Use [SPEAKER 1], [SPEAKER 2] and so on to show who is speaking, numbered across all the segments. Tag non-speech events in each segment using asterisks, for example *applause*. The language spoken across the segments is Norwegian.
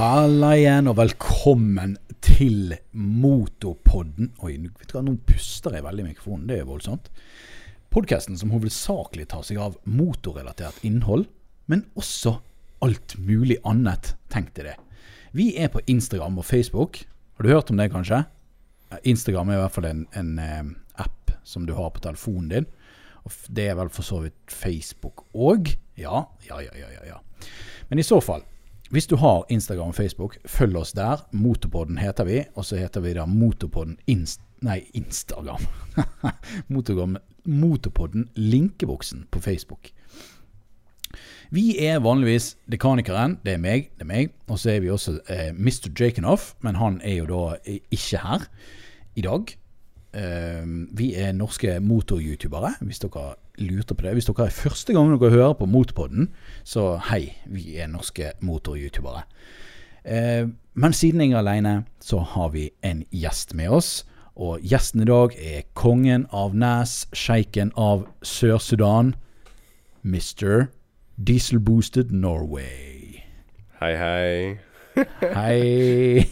[SPEAKER 1] Halla igjen, og velkommen til Motorpodden. Oi, nå puster jeg veldig i mikrofonen. Det er voldsomt. Podkasten som hovedsakelig tar seg av motorrelatert innhold, men også alt mulig annet. Tenk deg det. Vi er på Instagram og Facebook. Har du hørt om det, kanskje? Instagram er i hvert fall en, en eh, app som du har på telefonen din. Og det er vel for så vidt Facebook òg. Ja, ja, ja, ja, ja. Men i så fall, hvis du har Instagram og Facebook, følg oss der. Motorpodden heter vi, og så heter vi da Motorpodden Inst... Nei, Instagram. *laughs* Motorpodden, Motorpodden Linkeboksen på Facebook. Vi er vanligvis Dekanikeren, det er meg, det er meg. Og så er vi også eh, Mr. Jakenoff, men han er jo da ikke her i dag. Eh, vi er norske motor-youtubere, hvis dere lurte på det. Hvis dere er første gang dere hører på Motorpodden, så hei, vi er norske motor-youtubere. Eh, men siden jeg er aleine, så har vi en gjest med oss. Og gjesten i dag er kongen av NAS, sjeiken av Sør-Sudan, Mr. Dieselboosted Norway.
[SPEAKER 2] Hei, hei.
[SPEAKER 1] Hei.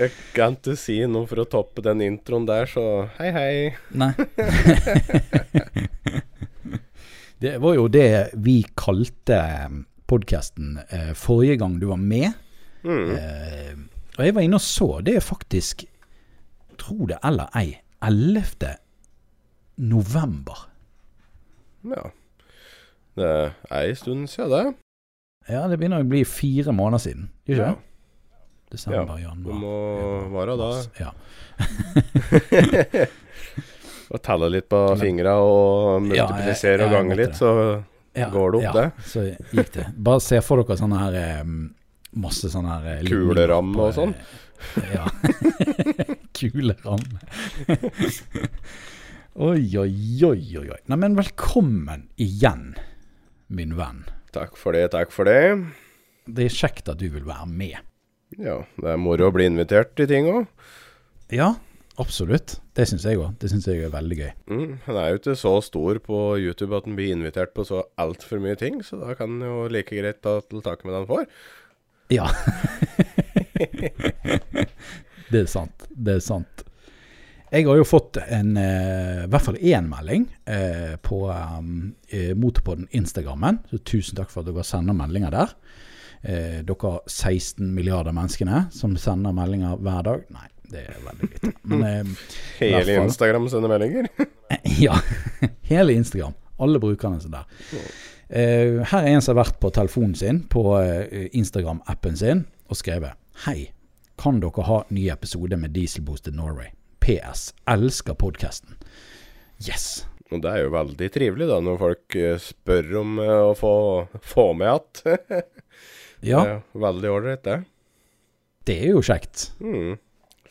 [SPEAKER 2] jeg kan ikke si noe for å toppe den introen der, så hei, hei.
[SPEAKER 1] Nei. *laughs* det var jo det vi kalte podkasten eh, forrige gang du var med.
[SPEAKER 2] Mm.
[SPEAKER 1] Eh, og jeg var inne og så. Det er faktisk, tro det eller ei, 11. november.
[SPEAKER 2] Ja. Det er ei stund siden, det.
[SPEAKER 1] Ja, det begynner å bli fire måneder siden. Gjør ikke
[SPEAKER 2] Ja.
[SPEAKER 1] det? Desember,
[SPEAKER 2] Ja,
[SPEAKER 1] januar
[SPEAKER 2] Du må være da.
[SPEAKER 1] Ja. *laughs*
[SPEAKER 2] Og telle litt på fingra og
[SPEAKER 1] Ja, jeg-
[SPEAKER 2] multiplisere og gange litt, så
[SPEAKER 1] Ja,
[SPEAKER 2] Går det opp,
[SPEAKER 1] ja,
[SPEAKER 2] det?
[SPEAKER 1] Så gikk det. Bare se for dere sånne her Masse sånne her eh,
[SPEAKER 2] Kuleramme og sånn?
[SPEAKER 1] eh, Ja. *laughs* Kuleramme. *laughs* oi, oi, oi, oi. oi. Nei, men velkommen igjen, min venn.
[SPEAKER 2] Takk for det, takk for det.
[SPEAKER 1] Det er kjekt at du vil være med.
[SPEAKER 2] Ja, det er moro å bli invitert til ting òg.
[SPEAKER 1] Ja, absolutt. Det syns jeg òg. Det syns jeg er veldig gøy.
[SPEAKER 2] Mm, han er jo ikke så stor på YouTube at han blir invitert på så altfor mye ting, så da kan han jo like greit ta til taket med det han får.
[SPEAKER 1] Ja. *laughs* det er sant. Det er sant. Jeg har jo fått en, eh, i hvert fall én melding eh, på um, eh, Motorpodden Instagrammen. Så tusen takk for at dere sender meldinger der. Dere 16 milliarder menneskene som sender meldinger hver dag. Nei, det er veldig lite. Men *laughs*
[SPEAKER 2] Hele. Instagram sender meldinger. *laughs*
[SPEAKER 1] ja, *laughs* hele Instagram. Alle brukerne som der. Her er en som har vært på telefonen sin, på Instagram-appen sin, og skrevet Hei, kan dere ha ny episode med Dieselboosted Norway? PS. Elsker podkasten. Yes.
[SPEAKER 2] Og det er jo veldig trivelig da, når folk eh, spør om eh, å få, få med igjen. *laughs*
[SPEAKER 1] Ja,
[SPEAKER 2] veldig ålreit, det.
[SPEAKER 1] det er jo kjekt.
[SPEAKER 2] Mm.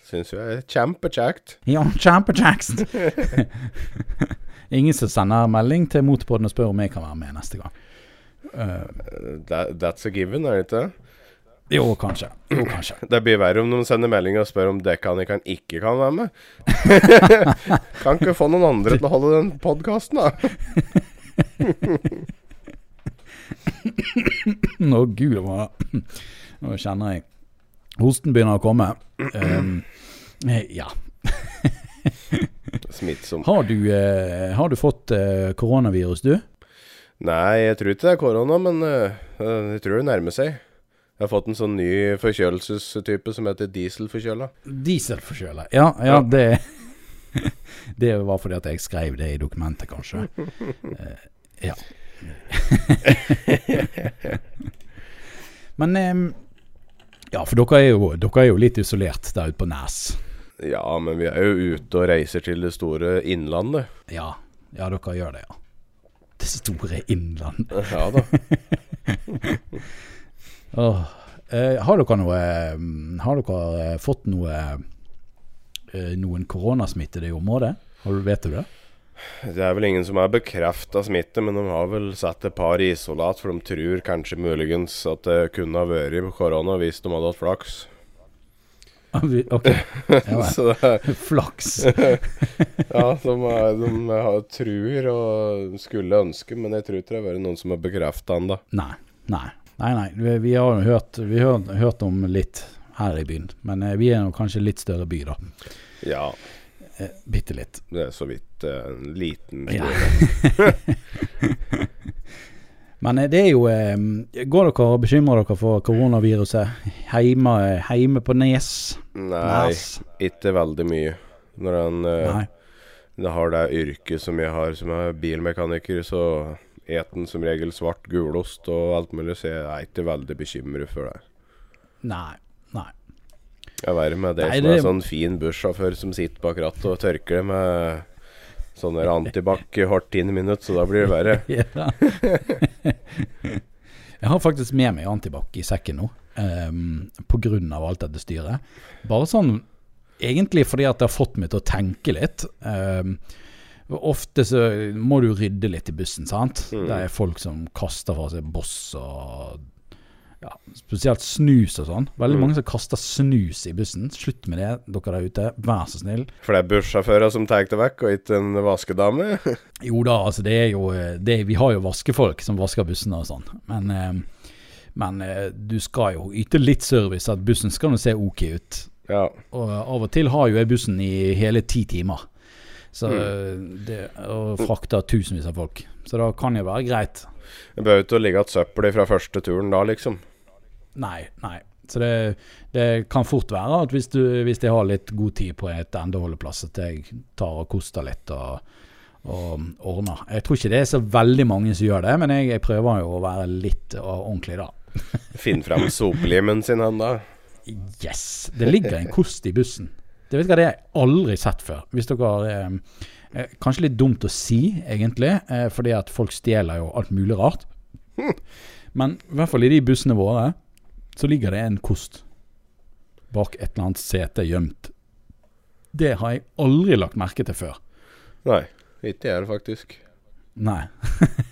[SPEAKER 2] Syns jo er kjempekjekt.
[SPEAKER 1] Ja, kjempekjekt. Ingen som sender melding til Motorpodden og spør om jeg kan være med neste gang. Uh,
[SPEAKER 2] That, that's a given, er det ikke?
[SPEAKER 1] Jo, kanskje. Jo, kanskje.
[SPEAKER 2] Det blir verre om noen sender melding og spør om Dekanikeren ikke kan være med. *laughs* kan ikke få noen andre til å holde den podkasten, da.
[SPEAKER 1] Nå gud, det Nå kjenner jeg Hosten begynner å komme. Um, ja.
[SPEAKER 2] Smittsomt.
[SPEAKER 1] Har du, eh, har du fått uh, koronavirus, du?
[SPEAKER 2] Nei, jeg tror ikke det er korona, men uh, jeg tror det nærmer seg. Jeg har fått en sånn ny forkjølelsestype som heter dieselforkjøla.
[SPEAKER 1] Dieselforkjøla. Ja, ja,
[SPEAKER 2] Ja.
[SPEAKER 1] det *laughs* Det var fordi at jeg skrev det i dokumentet, kanskje. uh, ja. *laughs* Men um, Ja, for dere er, jo, dere er jo litt isolert der ute på Nes.
[SPEAKER 2] Ja, men vi er jo ute og reiser til det store innlandet.
[SPEAKER 1] Ja, ja, dere gjør det, ja. Det store innlandet.
[SPEAKER 2] Ja da. *laughs*
[SPEAKER 1] Åh. Eh, har dere noe mm, Har dere eh, fått noe eh, Noen koronasmittede i området? Du, vet du det?
[SPEAKER 2] Det er vel ingen som har bekrefta smitte, men de har vel satt et par i isolat, for de tror kanskje muligens at det kunne ha vært korona hvis de hadde hatt flaks. *laughs*
[SPEAKER 1] Ok. Ja, *laughs*
[SPEAKER 2] det
[SPEAKER 1] Flaks. *laughs*
[SPEAKER 2] ja, de, de har truer og skulle ønske, men jeg tror ikke det har vært noen som har bekrefta ennå.
[SPEAKER 1] Nei. Nei. Nei, nei, vi, vi har jo hørt, hørt om litt her i byen. Men eh, vi er jo kanskje litt større by, da.
[SPEAKER 2] Ja,
[SPEAKER 1] Eh, Bitte litt.
[SPEAKER 2] det er så vidt eh, en liten
[SPEAKER 1] Ja. *laughs* Men eh, det er jo eh, Går dere og bekymrer dere for koronaviruset hjemme, hjemme på Nes?
[SPEAKER 2] Nei,
[SPEAKER 1] Nes?
[SPEAKER 2] ikke veldig mye. Når en eh, har det yrket som jeg har, som er bilmekaniker, så et den som regel svart gulost og alt mulig, så jeg er ikke veldig bekymret for det.
[SPEAKER 1] Nei. Nei.
[SPEAKER 2] Jeg er verre med det
[SPEAKER 1] Nei,
[SPEAKER 2] som
[SPEAKER 1] det-
[SPEAKER 2] er sånn fin bussjåfør som sitter bak rattet og tørker det med sånn der antibac hvert i minutt, så da blir det verre. *laughs*
[SPEAKER 1] Jeg har faktisk med meg antibac i sekken nå, um, på grunn av alt dette styret. Bare sånn egentlig fordi at det har fått meg til å tenke litt. Um, ofte så må du rydde litt i bussen, sant.
[SPEAKER 2] Mm.
[SPEAKER 1] Det er folk som kaster fra seg boss og ja, spesielt snus og sånn. Veldig
[SPEAKER 2] Mm.
[SPEAKER 1] mange som kaster snus i bussen. Slutt med det, dere der ute. Vær så snill.
[SPEAKER 2] For det er bussjåfører som tar det vekk, og ikke en vaskedame. *laughs*
[SPEAKER 1] Jo da, altså det er jo det, Vi har jo vaskefolk som vasker bussene og sånn. Men, eh, men eh, du skal jo yte litt service. At bussen skal nå se ok ut.
[SPEAKER 2] Ja.
[SPEAKER 1] Og av og til har jo jeg bussen i hele ti timer. Så
[SPEAKER 2] Mm.
[SPEAKER 1] det, og frakter tusenvis av folk. Så da kan det være greit.
[SPEAKER 2] Det bør ikke ligge igjen søppel fra første turen da, liksom.
[SPEAKER 1] Nei, nei. Så det, det kan fort være at hvis, du, hvis jeg har litt god tid på et endeholdeplass, at jeg tar og koster litt og, og ordner. Jeg tror ikke det er så veldig mange som gjør det, men jeg, jeg prøver jo å være litt ordentlig da.
[SPEAKER 2] Finn fram sopelimen sin, han da.
[SPEAKER 1] Yes! Det ligger en kost i bussen. Det vet jeg, det har jeg aldri sett før. Hvis dere har eh, eh, Kanskje litt dumt å si, egentlig, eh, fordi at folk stjeler jo alt mulig rart. Men i hvert fall i de bussene våre, så ligger det en kost bak et eller annet sete gjemt. Det har jeg aldri lagt merke til før.
[SPEAKER 2] Nei, ikke jeg faktisk.
[SPEAKER 1] Nei.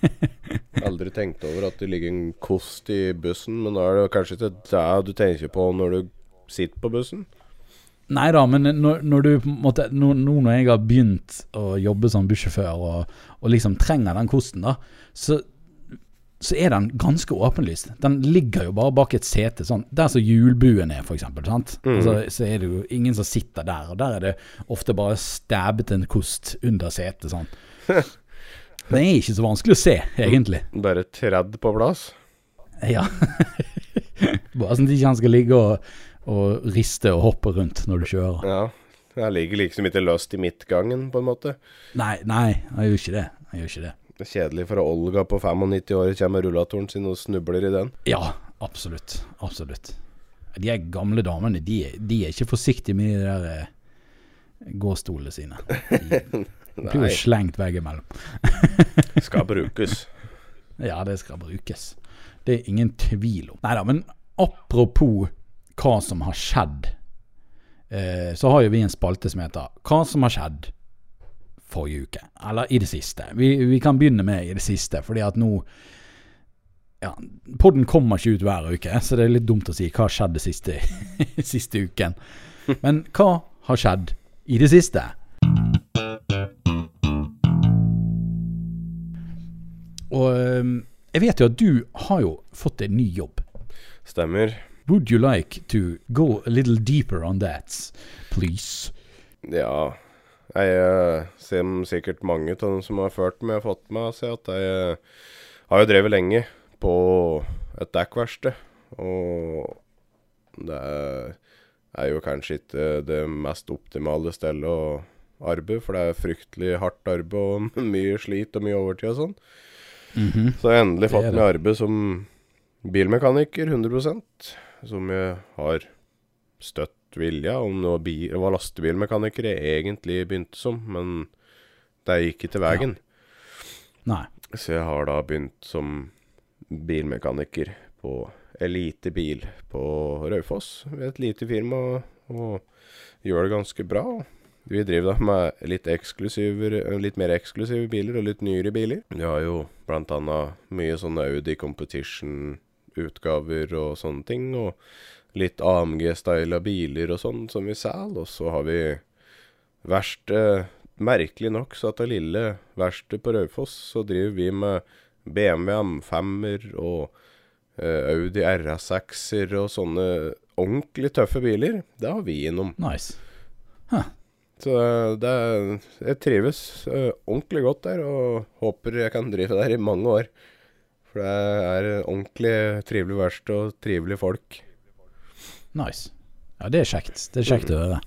[SPEAKER 1] *laughs*
[SPEAKER 2] Aldri tenkt over at det ligger en kost i bussen, men da er det kanskje ikke det du tenker på når du sitter på bussen?
[SPEAKER 1] Nei da, men når, når du måte Nå nå når jeg har begynt å jobbe som bussjåfør og, og liksom trenger den kosten, da, så, så er den ganske åpenlyst. Den ligger jo bare bak et sete, sånn der som hjulbuen er, f.eks. Mm.
[SPEAKER 2] Mhm.
[SPEAKER 1] Altså, så er det jo ingen som sitter der, og der er det ofte bare stabbet en kost under setet. Sånn. *laughs* Den er ikke så vanskelig å se, egentlig.
[SPEAKER 2] Bare tredd på plass?
[SPEAKER 1] Ja. *laughs* bare sånn at ikke han skal ligge og, og riste og hoppe rundt når du kjører.
[SPEAKER 2] Ja. Jeg ligger liksom ikke løst i midtgangen, på en måte.
[SPEAKER 1] Nei, nei, jeg gjør ikke det. Jeg gjør ikke det.
[SPEAKER 2] Det er kjedelig for Olga på 95 år kommer med rullatoren sin og snubler i den.
[SPEAKER 1] Ja, absolutt. Absolutt. De gamle damene, de, de er ikke forsiktige med de der eh, gåstolene sine. De blir jo *laughs* slengt veggimellom.
[SPEAKER 2] skal brukes. *laughs*
[SPEAKER 1] Ja, det skal brukes. Det er ingen tvil om. Nei da, men apropos hva som har skjedd, eh, så har jo vi en spalte som heter Hva som har skjedd forrige uke. Eller i det siste. Vi, vi kan begynne med i det siste, fordi at nå ja, Podden kommer ikke ut hver uke, så det er litt dumt å si hva har skjedd det siste, *laughs* siste uken. Men hva har skjedd i det siste? Og eh, jeg vet jo at du har jo fått en ny jobb.
[SPEAKER 2] Stemmer.
[SPEAKER 1] Would you like to go a little deeper on that, please?
[SPEAKER 2] Ja. Jeg ser sikkert mange av dem som har ført med, har fått med seg at jeg eh, har jo drevet lenge på et dekkverksted. Og det er, jo kanskje ikke det mest optimale stedet å arbeide, for det er fryktelig hardt arbeid og *laughs* mye slit og mye overtid og sånn.
[SPEAKER 1] Mhm.
[SPEAKER 2] Så jeg har endelig fått meg arbeid som bilmekaniker 100 som jeg har støtt vilja. Om noe bil, det var lastebilmekanikere egentlig begynte som, men det gikk ikke veien.
[SPEAKER 1] Ja.
[SPEAKER 2] Så jeg har da begynt som bilmekaniker på Elitebil på Raufoss, ved et lite firma, og gjør det ganske bra. Vi driver da med litt, litt mer eksklusive biler og litt nyere biler. Vi har jo blant annet mye sånne Audi Competition-utgaver og sånne ting, og litt AMG-styla biler og sånn som vi selger. Og så har vi verksted Merkelig nok så at det lille verkstedet på Raufoss, så driver vi med BMW M5-er og eh, Audi RS6-er og sånne ordentlig tøffe biler, det har vi innom.
[SPEAKER 1] Nice.
[SPEAKER 2] Så eh, det jeg trives eh, ordentlig godt der, og håper jeg kan drive der i mange år. For det er ordentlig trivelig verksted og trivelige folk.
[SPEAKER 1] Nice. Ja, det er kjekt. Det er kjekt å høre.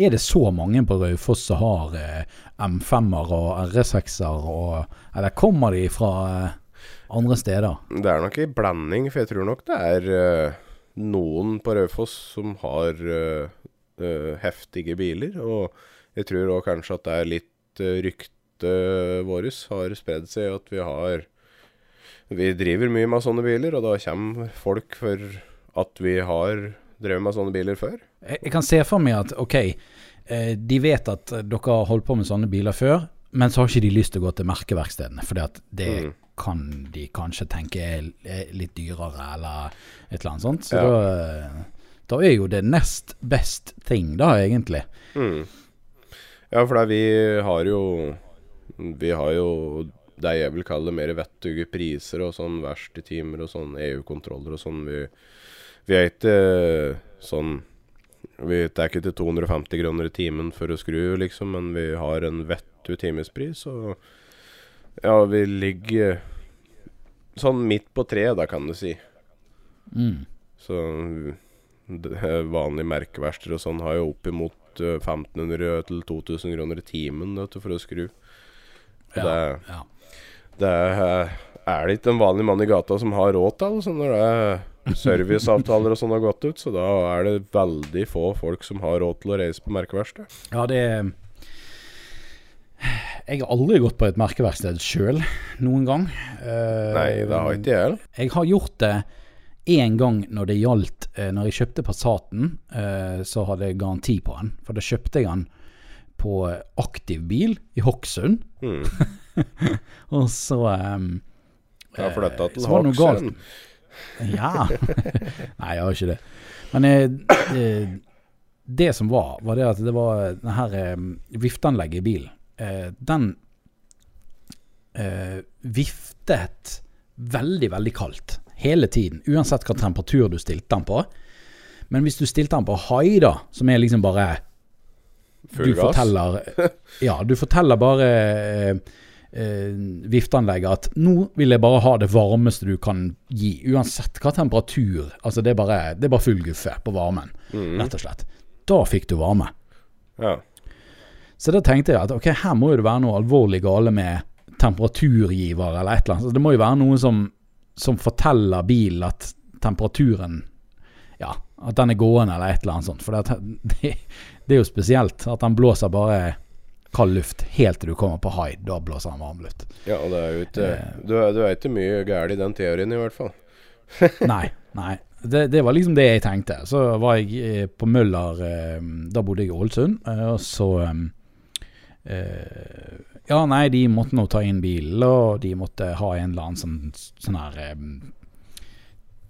[SPEAKER 1] Er det så mange på Raufoss som har eh, M5-er og R6-er, og Eller kommer de fra eh, andre steder?
[SPEAKER 2] Det er nok en blanding, for jeg tror nok det er eh, noen på Raufoss som har eh, eh, heftige biler. Og jeg tror òg kanskje at det er litt uh, Ryktet vårt har spredd seg, at vi har Vi driver mye med sånne biler, og da kommer folk for at vi har drevet med sånne biler før.
[SPEAKER 1] Jeg, kan se for meg at ok, eh, de vet at dere har holdt på med sånne biler før, men så har ikke de lyst til å gå til merkeverkstedene, fordi at det
[SPEAKER 2] Mm.
[SPEAKER 1] kan de kanskje tenke er, litt dyrere, eller et eller annet sånt. Så
[SPEAKER 2] Ja.
[SPEAKER 1] da, eh, da er jo det nest best ting, da, egentlig.
[SPEAKER 2] Mm. Ja, for vi har jo Vi har jo det jeg vil kalle mer vettuge priser og sånn verkstedtimer og sånn EU-kontroller og sånn. Vi, vi er ikke sånn Vi tar ikke til 250 kroner i timen for å skru, liksom, men vi har en vettug timespris, og ja, vi ligger sånn midt på treet, da, kan du si.
[SPEAKER 1] Mm.
[SPEAKER 2] Så vanlige merkeverksteder og sånn har jo oppimot eh, 1500 til 2000 kroner i timen vet du, for å skru.
[SPEAKER 1] Ja,
[SPEAKER 2] Det,
[SPEAKER 1] ja.
[SPEAKER 2] Det er, er det ikke en vanlig mann i gata som har råd til det, når det er serviceavtaler og sånn har gått ut, så da er det veldig få folk som har råd til å reise på merkeverksted.
[SPEAKER 1] Ja, det Jeg har aldri gått på et merkeverksted sjøl, noen gang. Uh,
[SPEAKER 2] Nei, det har ikke jeg.
[SPEAKER 1] Jeg har gjort det én gang når det gjaldt eh, Når jeg kjøpte Passaten, eh, så hadde jeg garanti på den. For da kjøpte jeg den på aktiv bil i Hokksund.
[SPEAKER 2] Mm. *laughs* *laughs*
[SPEAKER 1] Og så um,
[SPEAKER 2] Jeg har flytta til. Hokksund.
[SPEAKER 1] Ja. *laughs* Nei, jeg har ikke det. Men eh, eh, det som var, var det at det var det her eh, vifteanlegget i bilen. Eh, den eh, viftet veldig, veldig kaldt hele tiden. Uansett hva temperatur du stilte den på. Men hvis du stilte den på high, da, som er liksom bare
[SPEAKER 2] Full
[SPEAKER 1] du
[SPEAKER 2] gass.
[SPEAKER 1] forteller *laughs* Ja, du forteller bare eh, vifteanlegget at nå vil jeg bare ha det varmeste du kan gi, uansett hva temperatur. Altså det er bare, det er bare full guffe på varmen,
[SPEAKER 2] Mm.
[SPEAKER 1] rett og slett. Da fikk du varme.
[SPEAKER 2] Ja.
[SPEAKER 1] Så da tenkte jeg at ok, her må jo det være noe alvorlig gale med temperaturgiver eller et eller annet. Så det må jo være noe som, som forteller bilen at temperaturen Ja, at den er gående eller et eller annet sånt. For det, *laughs* det, det er jo spesielt at den blåser bare kald luft helt til du kommer på high. Da blåser den varmluft.
[SPEAKER 2] ja, og det er jo ikke
[SPEAKER 1] Eh.
[SPEAKER 2] Du du er ikke mye gæren i den teorien, i hvert fall. *laughs* *laughs*
[SPEAKER 1] Nei, nei. Det, det var liksom det jeg tenkte. Så var jeg eh, på Møller eh, Da bodde jeg i Ålesund, og så Ja, nei, de måtte nå ta inn bilen, og de måtte ha en eller annen sånn, sånn her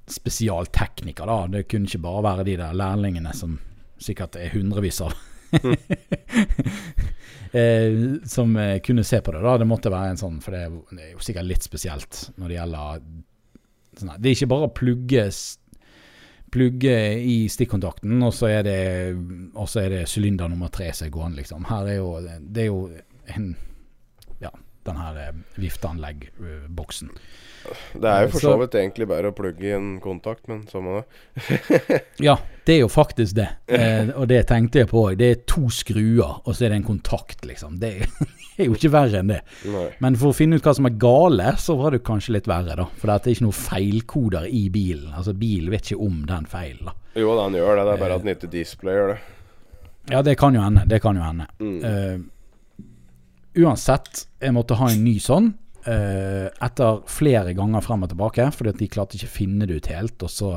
[SPEAKER 1] spesialtekniker, da. Det kunne ikke bare være de der lærlingene som sikkert er hundrevis av. *laughs* eh, som eh, kunne se på det. da Det måtte være en sånn, for det er, jo- er sikkert litt spesielt når det gjelder sånn. Det er ikke bare å plugge, plugge i stikkontakten, og så er det Og så er det sylinder nummer tre som er gående, liksom. Her er jo Det er jo en Ja, den her vifteanleggboksen.
[SPEAKER 2] Det er jo for
[SPEAKER 1] Så-
[SPEAKER 2] vidt egentlig bare å plugge i en kontakt, men samme det.
[SPEAKER 1] Ja, det er jo faktisk det. Eh, og det tenkte jeg på òg. Det er to skruer, og så er det en kontakt, liksom. *laughs* Det er, jo ikke verre enn det.
[SPEAKER 2] Nei.
[SPEAKER 1] Men for å finne ut hva som er gale, så var det kanskje litt verre, da. For det er ikke noen feilkoder i bilen. Altså, bilen vet ikke om den feilen, da.
[SPEAKER 2] Jo, den gjør det. Det er bare at den ikke displayer det.
[SPEAKER 1] Ja, det kan jo hende. Det kan jo hende.
[SPEAKER 2] Mm.
[SPEAKER 1] Eh, uansett, jeg måtte ha en ny sånn. eh, etter flere ganger frem og tilbake, fordi at de klarte ikke å finne det ut helt. Og så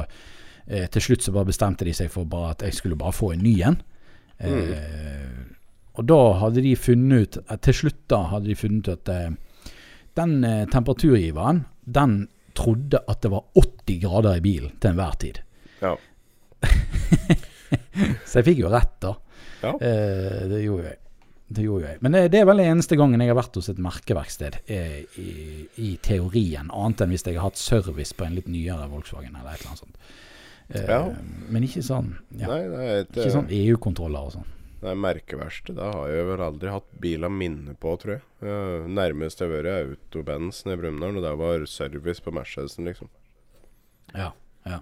[SPEAKER 1] eh, til slutt så bare bestemte de seg for bare at jeg skulle bare få en ny en. Eh, og da hadde de funnet ut eh, Til slutt da hadde de funnet ut at eh, den eh, temperaturgiveren, den trodde at det var 80 grader i bilen til enhver tid.
[SPEAKER 2] Ja. *laughs*
[SPEAKER 1] Så jeg fikk jo rett, da.
[SPEAKER 2] Ja.
[SPEAKER 1] Eh, det gjorde jeg. det gjorde jeg. Men det, det er vel eneste gangen jeg har vært hos et merkeverksted i, i teorien, annet enn hvis jeg har hatt service på en litt nyere Volkswagen eller et eller annet sånt. Eh,
[SPEAKER 2] Ja.
[SPEAKER 1] Men ikke sånn ja,
[SPEAKER 2] Nei, det er et,
[SPEAKER 1] Ikke sånn EU-kontroller og sånn.
[SPEAKER 2] Det er merkeverksted. Det har jeg vel aldri hatt bil av minne på, tror jeg. Nærmest jeg har vært, Autobenz nede i Brumunddal, og det var service på Mercedesen, liksom.
[SPEAKER 1] Ja.
[SPEAKER 2] ja.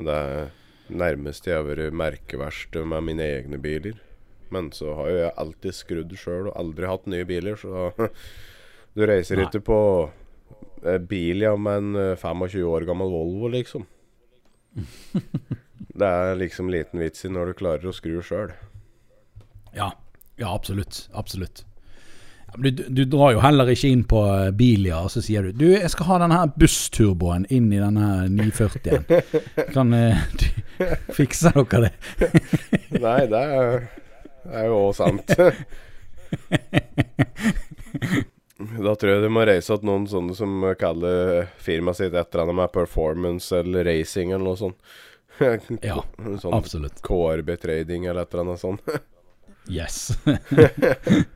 [SPEAKER 2] Det er nærmest jeg har vært merkeverksted med mine egne biler. Men så har jo jeg alltid skrudd sjøl og aldri hatt nye biler, så *laughs* du reiser
[SPEAKER 1] Nei.
[SPEAKER 2] ikke på eh, bil ja, med en eh, 25 år gammel Volvo, liksom. *laughs* Det er liksom liten vits i når du klarer å skru sjøl.
[SPEAKER 1] Ja, ja absolutt. Absolutt. Du, du drar jo heller ikke inn på eh, Bilia og så sier du Du, jeg skal ha denne her bussturboen inn i denne 940-en. *laughs* Kan eh, du *laughs* fikse dere det?
[SPEAKER 2] Nei, det er, det er jo òg sant. Da tror jeg du må reise til noen sånne som kaller firmaet sitt et eller annet med performance eller racing eller noe sånt. *laughs*
[SPEAKER 1] Ja,
[SPEAKER 2] sånn
[SPEAKER 1] Absolutt.
[SPEAKER 2] KRB Trading eller et eller annet sånt. *laughs*
[SPEAKER 1] Yes. *laughs*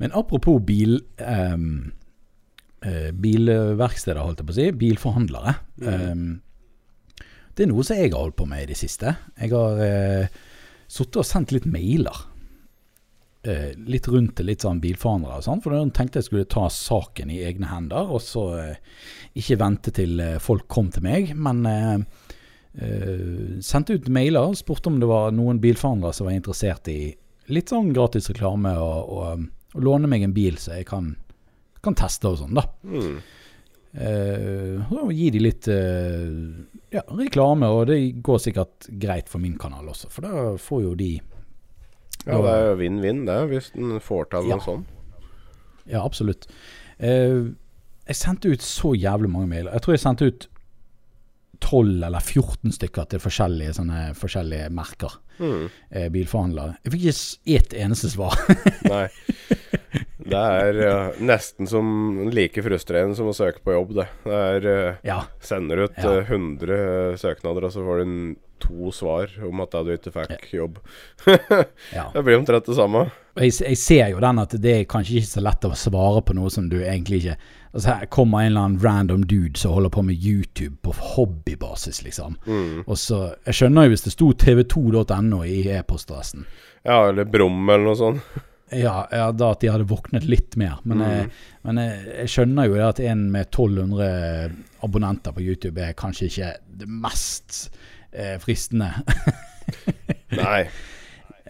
[SPEAKER 1] Men apropos bil um, eh, Bilverksteder, holdt jeg på å si. Bilforhandlere. Ehm, det er noe som jeg har holdt på med i det siste. Jeg har uh, sittet og sendt litt mailer. Eh, litt rundt til litt sånn bilforhandlere og sånn. For da tenkte jeg skulle ta saken i egne hender, og så eh, ikke vente til eh, folk kom til meg. Men eh, eh, sendte ut mailer og spurte om det var noen bilforhandlere som var interessert i litt sånn gratis reklame og, og, og låne meg en bil så jeg kan, kan teste og sånn, da.
[SPEAKER 2] Mm.
[SPEAKER 1] Uh, og gi de litt uh, ja, reklame, og det går sikkert greit for min kanal også, for da får jo de
[SPEAKER 2] Ja, det er jo vinn-vinn, det, hvis en får til
[SPEAKER 1] Ja.
[SPEAKER 2] noe sånn.
[SPEAKER 1] Ja, absolutt. Eh, jeg sendte ut så jævlig mange mailer. Jeg tror jeg sendte ut 12 eller 14 stykker til forskjellige, sånne, forskjellige merker.
[SPEAKER 2] Mm.
[SPEAKER 1] Eh, bilforhandlere. Jeg fikk ikke ett eneste svar. *laughs*
[SPEAKER 2] Nei. Det er ja, nesten som like frustrerende som å søke på jobb, det. Det er eh,
[SPEAKER 1] ja,
[SPEAKER 2] Sender ut
[SPEAKER 1] Ja.
[SPEAKER 2] eh, 100 søknader, og så får du to svar om at du ikke fikk jobb. *laughs*
[SPEAKER 1] ja.
[SPEAKER 2] Det blir omtrent det samme.
[SPEAKER 1] Jeg, jeg ser jo den at det er kanskje ikke så lett å svare på noe som du egentlig ikke Altså Her kommer en eller annen random dude som holder på med YouTube på hobbybasis, liksom.
[SPEAKER 2] Mm.
[SPEAKER 1] Og så Jeg skjønner jo hvis det sto tv2.no i e-postadressen.
[SPEAKER 2] Ja, eller Brum eller noe sånt. *laughs*
[SPEAKER 1] Ja, ja, da at de hadde våknet litt mer. Men,
[SPEAKER 2] Mm.
[SPEAKER 1] jeg, men jeg, jeg skjønner jo det at en med 1200 abonnenter på YouTube er kanskje ikke det mest eh, fristende. *laughs*
[SPEAKER 2] Nei.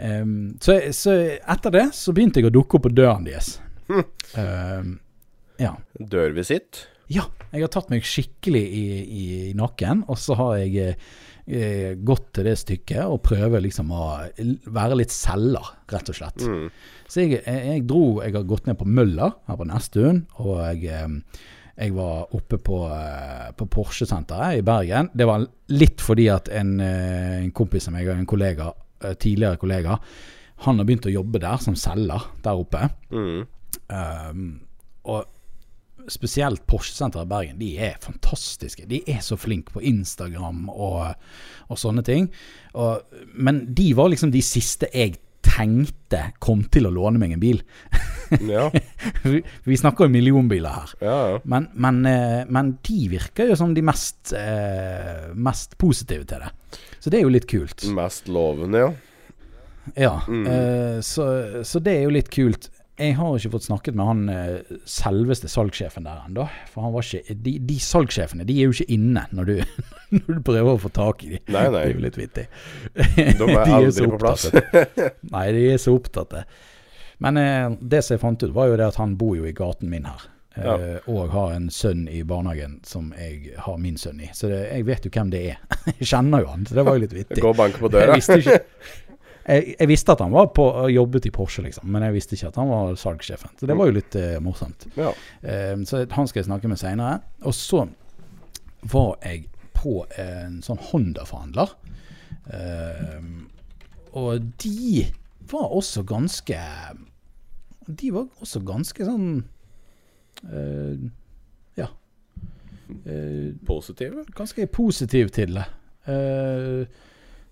[SPEAKER 1] Um, så, så etter det så begynte jeg å dukke opp på døren deres.
[SPEAKER 2] Hm.
[SPEAKER 1] Um, ja.
[SPEAKER 2] Dørvisitt.
[SPEAKER 1] ja. Jeg har tatt meg skikkelig i, i, i nakken, og så har jeg eh, gått til det stykket og prøver liksom å være litt selger, rett og slett.
[SPEAKER 2] Mm.
[SPEAKER 1] Så jeg, jeg, jeg dro Jeg har gått ned på Møller her på Nesttun, og jeg, eh, jeg var oppe på, eh, på Porsche-senteret i Bergen. Det var litt fordi at en, eh, en kompis av meg og en kollega, eh, tidligere kollega, han har begynt å jobbe der som selger der oppe.
[SPEAKER 2] Mm.
[SPEAKER 1] Um, og spesielt Porsche-senteret i Bergen, de er fantastiske. De er så flinke på Instagram og, og sånne ting. Og, men de var liksom de siste jeg tenkte kom til å låne meg en bil.
[SPEAKER 2] Ja. *laughs*
[SPEAKER 1] Vi, snakker jo millionbiler her.
[SPEAKER 2] Ja, ja.
[SPEAKER 1] Men, men, eh, men de virker jo som de mest, eh, mest positive til det. Så det er jo litt kult.
[SPEAKER 2] Mest lovende, ja.
[SPEAKER 1] Ja,
[SPEAKER 2] Mm.
[SPEAKER 1] eh, så, så det er jo litt kult. Jeg har ikke fått snakket med han selveste salgssjefen der ennå. For han var ikke De, de salgssjefene de er jo ikke inne når du, *laughs* når du prøver å få tak i dem.
[SPEAKER 2] Nei, nei.
[SPEAKER 1] Det er jo litt vittig.
[SPEAKER 2] De er *laughs* aldri på plass.
[SPEAKER 1] opptatt. Nei, de er så opptatt. Men eh, det som jeg fant ut, var jo det at han bor jo i gaten min her. eh,
[SPEAKER 2] Ja.
[SPEAKER 1] Og har en sønn i barnehagen som jeg har min sønn i. Så det, jeg vet jo hvem det er. *laughs* Jeg kjenner jo han, så det var jo litt vittig.
[SPEAKER 2] Gå og banke på
[SPEAKER 1] Jeg
[SPEAKER 2] døra.
[SPEAKER 1] visste, ikke, jeg, jeg visste at han var på, jobbet i Porsche, liksom, men jeg visste ikke at han var salgssjefen. Så det var jo litt eh, morsomt.
[SPEAKER 2] Ja.
[SPEAKER 1] Eh, så han skal jeg snakke med seinere. Og så var jeg på en sånn Honda-forhandler. Um, og de var også ganske De var også ganske sånn uh, Ja. Uh,
[SPEAKER 2] Positive.
[SPEAKER 1] ganske positive til det. Uh,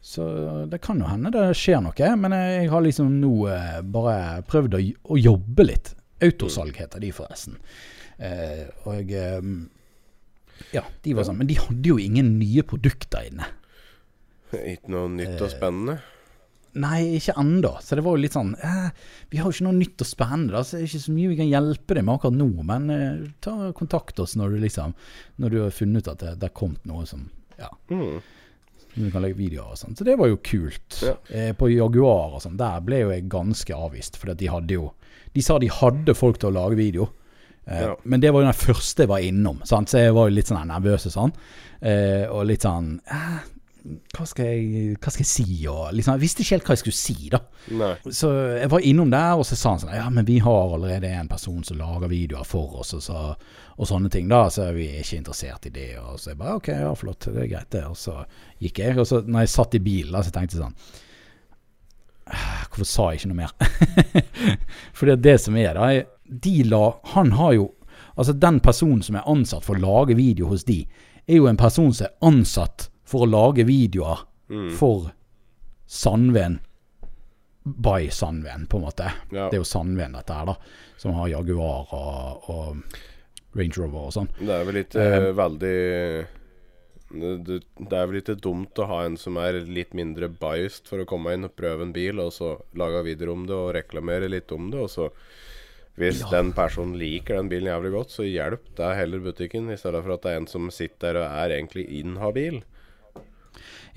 [SPEAKER 1] Så det kan jo hende det skjer noe, men jeg har liksom nå bare prøvd å, å jobbe litt. Autosalg heter de forresten. Og ja, de var sånn. Men de hadde jo ingen nye produkter inne.
[SPEAKER 2] Ikke noe nytt og spennende?
[SPEAKER 1] Nei, ikke ennå. Så det var jo litt sånn eh, Vi har jo ikke noe nytt og spennende, da, så det er ikke så mye vi kan hjelpe deg med akkurat nå. Men eh, ta kontakt oss når du liksom Når du har funnet ut at det, det er kommet noe som Ja.
[SPEAKER 2] Mm.
[SPEAKER 1] Du kan legge videoer og sånn. Så det var jo kult.
[SPEAKER 2] Ja.
[SPEAKER 1] Eh, på Jaguar og sånn, der ble jo jeg ganske avvist. For de hadde jo De sa de hadde folk til å lage video. Eh,
[SPEAKER 2] Ja.
[SPEAKER 1] Men det var jo den første jeg var innom, sant? så jeg var jo litt sånn nervøs og sånn. Eh, og litt sånn eh, hva, skal jeg, hva skal jeg si? Og liksom, jeg visste ikke helt hva jeg skulle si, da.
[SPEAKER 2] Nei.
[SPEAKER 1] Så jeg var innom der, og så sa han sånn Ja, men vi har allerede en person som lager videoer for oss, og, så, og sånne ting, da. Så vi er ikke interessert i det. Og så jeg bare OK, ja, flott, det er greit, det. Og så gikk jeg. Og så når jeg satt i bilen, da, så tenkte jeg sånn «Ah, Hvorfor sa jeg ikke noe mer? For det er det som er, da. er- De la Han har jo Altså, den personen som er ansatt for å lage video hos de, er jo en person som er ansatt for å lage videoer
[SPEAKER 2] Mm.
[SPEAKER 1] for Sandven by Sandven, på en måte.
[SPEAKER 2] Ja.
[SPEAKER 1] Det er jo Sandven dette her, da. Som har Jaguar og, og Range Rover og sånn.
[SPEAKER 2] Det er vel ikke
[SPEAKER 1] uh,
[SPEAKER 2] veldig det, det er vel ikke dumt å ha en som er litt mindre biased for å komme inn og prøve en bil, og så lage videoer om det og reklamere litt om det. Og så hvis
[SPEAKER 1] Ja.
[SPEAKER 2] den personen liker den bilen jævlig godt, så hjelp deg heller butikken, i stedet for at det er en som sitter der og er egentlig inhabil.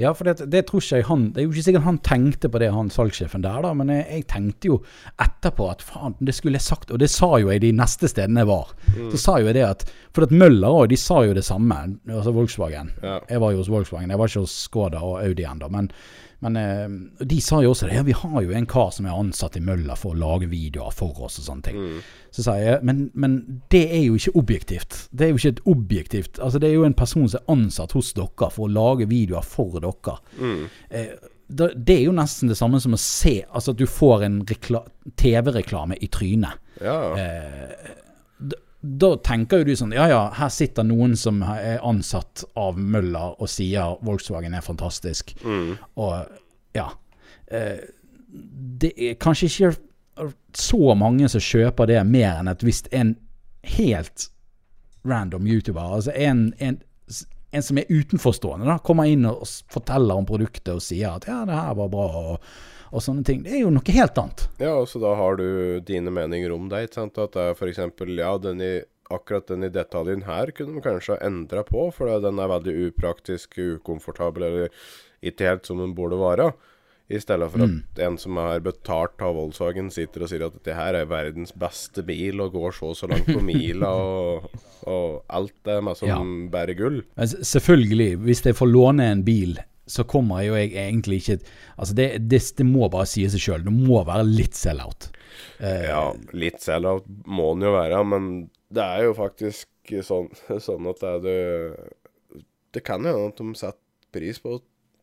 [SPEAKER 1] Ja, for det, det tror ikke jeg han Det er jo ikke sikkert han tenkte på det, han salgssjefen der, da. Men jeg, jeg tenkte jo etterpå at faen, det skulle jeg sagt. Og det sa jo jeg de neste stedene jeg var. Så sa jo jeg det at For at Møller òg, de sa jo det samme. Altså Volkswagen.
[SPEAKER 2] Ja.
[SPEAKER 1] Jeg var jo hos Volkswagen. Jeg var ikke hos Skoda og Audi ennå. Men, men eh, de sa jo også det. Ja, vi har jo en kar som er ansatt i mølla for å lage videoer for oss og sånne ting. Så sa jeg men, men det er jo ikke objektivt. Det er jo ikke et objektivt Altså Det er jo en person som er ansatt hos dere for å lage videoer for dere. Eh, det er jo nesten det samme som å se Altså at du får en TV-reklame i trynet.
[SPEAKER 2] Ja.
[SPEAKER 1] Eh, da, tenker jo du sånn Ja ja, her sitter noen som er ansatt av Møller og sier Volkswagen er fantastisk.
[SPEAKER 2] Mm.
[SPEAKER 1] Og ja. Eh, det er kanskje ikke så mange som kjøper det mer enn at hvis en helt random YouTuber, altså en, en, en som er utenforstående, da, kommer inn og forteller om produktet og sier at ja, det her var bra, og, og sånne ting. Det er jo noe helt annet.
[SPEAKER 2] Ja, og så da har du dine meninger om det, ikke sant? At det er eksempel, ja, den i, akkurat den i detaljen her kunne de kanskje ha endret på, for den er veldig upraktisk, ukomfortabel, eller ikke helt som den burde være. I stedet for at en som er betalt av Volkswagen sitter og sier at dette her er verdens beste bil, og går så og så langt på *laughs* mila, og, og alt er med som
[SPEAKER 1] Ja.
[SPEAKER 2] bærer gull.
[SPEAKER 1] Men selvfølgelig, hvis jeg får låne en bil, så kommer jo jeg egentlig ikke Altså, det, det, det må bare si seg sjøl. Det må være litt sell-out. Eh,
[SPEAKER 2] Ja, litt sell-out må den jo være, men det er jo faktisk sånn, *laughs* sånn at det er du... Det kan jo hende at de setter pris på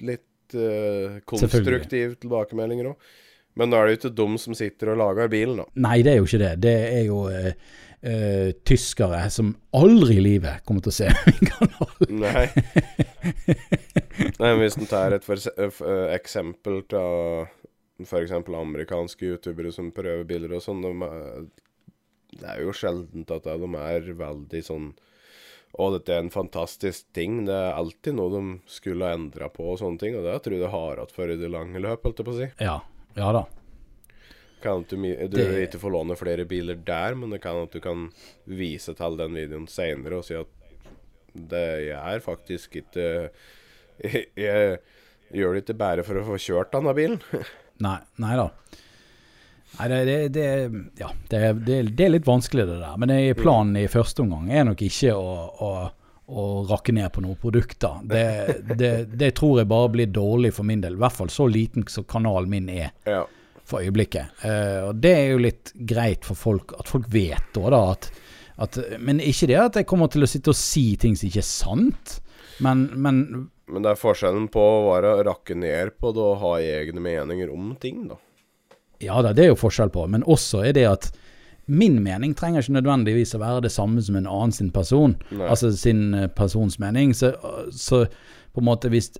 [SPEAKER 2] litt eh, konstruktiv tilbakemeldinger òg. Men da er det jo ikke de som sitter og lager bilen, da.
[SPEAKER 1] Nei, det er jo ikke det. Det er jo eh, eh, tyskere som aldri i livet kommer til å se *laughs* min kanal.
[SPEAKER 2] Nei. Nei, men Hvis en tar et for, uh, eksempel av f.eks. amerikanske youtubere som prøver biler og sånn, de det er jo sjeldent at de er veldig sånn og dette er en fantastisk ting. Det er alltid noe de skulle ha endra på og sånne ting. Og det tror jeg det har hatt for i det lange løp, holdt jeg på å si.
[SPEAKER 1] Ja, ja da.
[SPEAKER 2] Kan du, du
[SPEAKER 1] Det-
[SPEAKER 2] ikke får låne flere biler der, men det kan at du kan vise til den videoen seinere og si at det er faktisk ikke Jeg, *laughs* jeg gjør det ikke bare for å få kjørt denne bilen. *laughs*
[SPEAKER 1] Nei, nei da. Nei, det, det, det Ja, det, er litt vanskelig, det der. Men planen i første omgang er nok ikke å, å, å rakke ned på noen produkter. Det, *laughs* det, det tror jeg bare blir dårlig for min del. I hvert fall så liten som kanalen min er
[SPEAKER 2] ja.
[SPEAKER 1] For øyeblikket. Uh, og det er jo litt greit for folk, at folk vet da, da at, at Men ikke det at jeg kommer til å sitte og si ting som ikke er sant. Men, men
[SPEAKER 2] Men det er forskjellen på å være rakke ned på det og ha egne meninger om ting, da.
[SPEAKER 1] Ja da, det er jo forskjell på, men også er det at min mening trenger ikke nødvendigvis å være det samme som en annen sin person.
[SPEAKER 2] Nei.
[SPEAKER 1] Altså sin eh, persons mening. Så, så på en måte hvis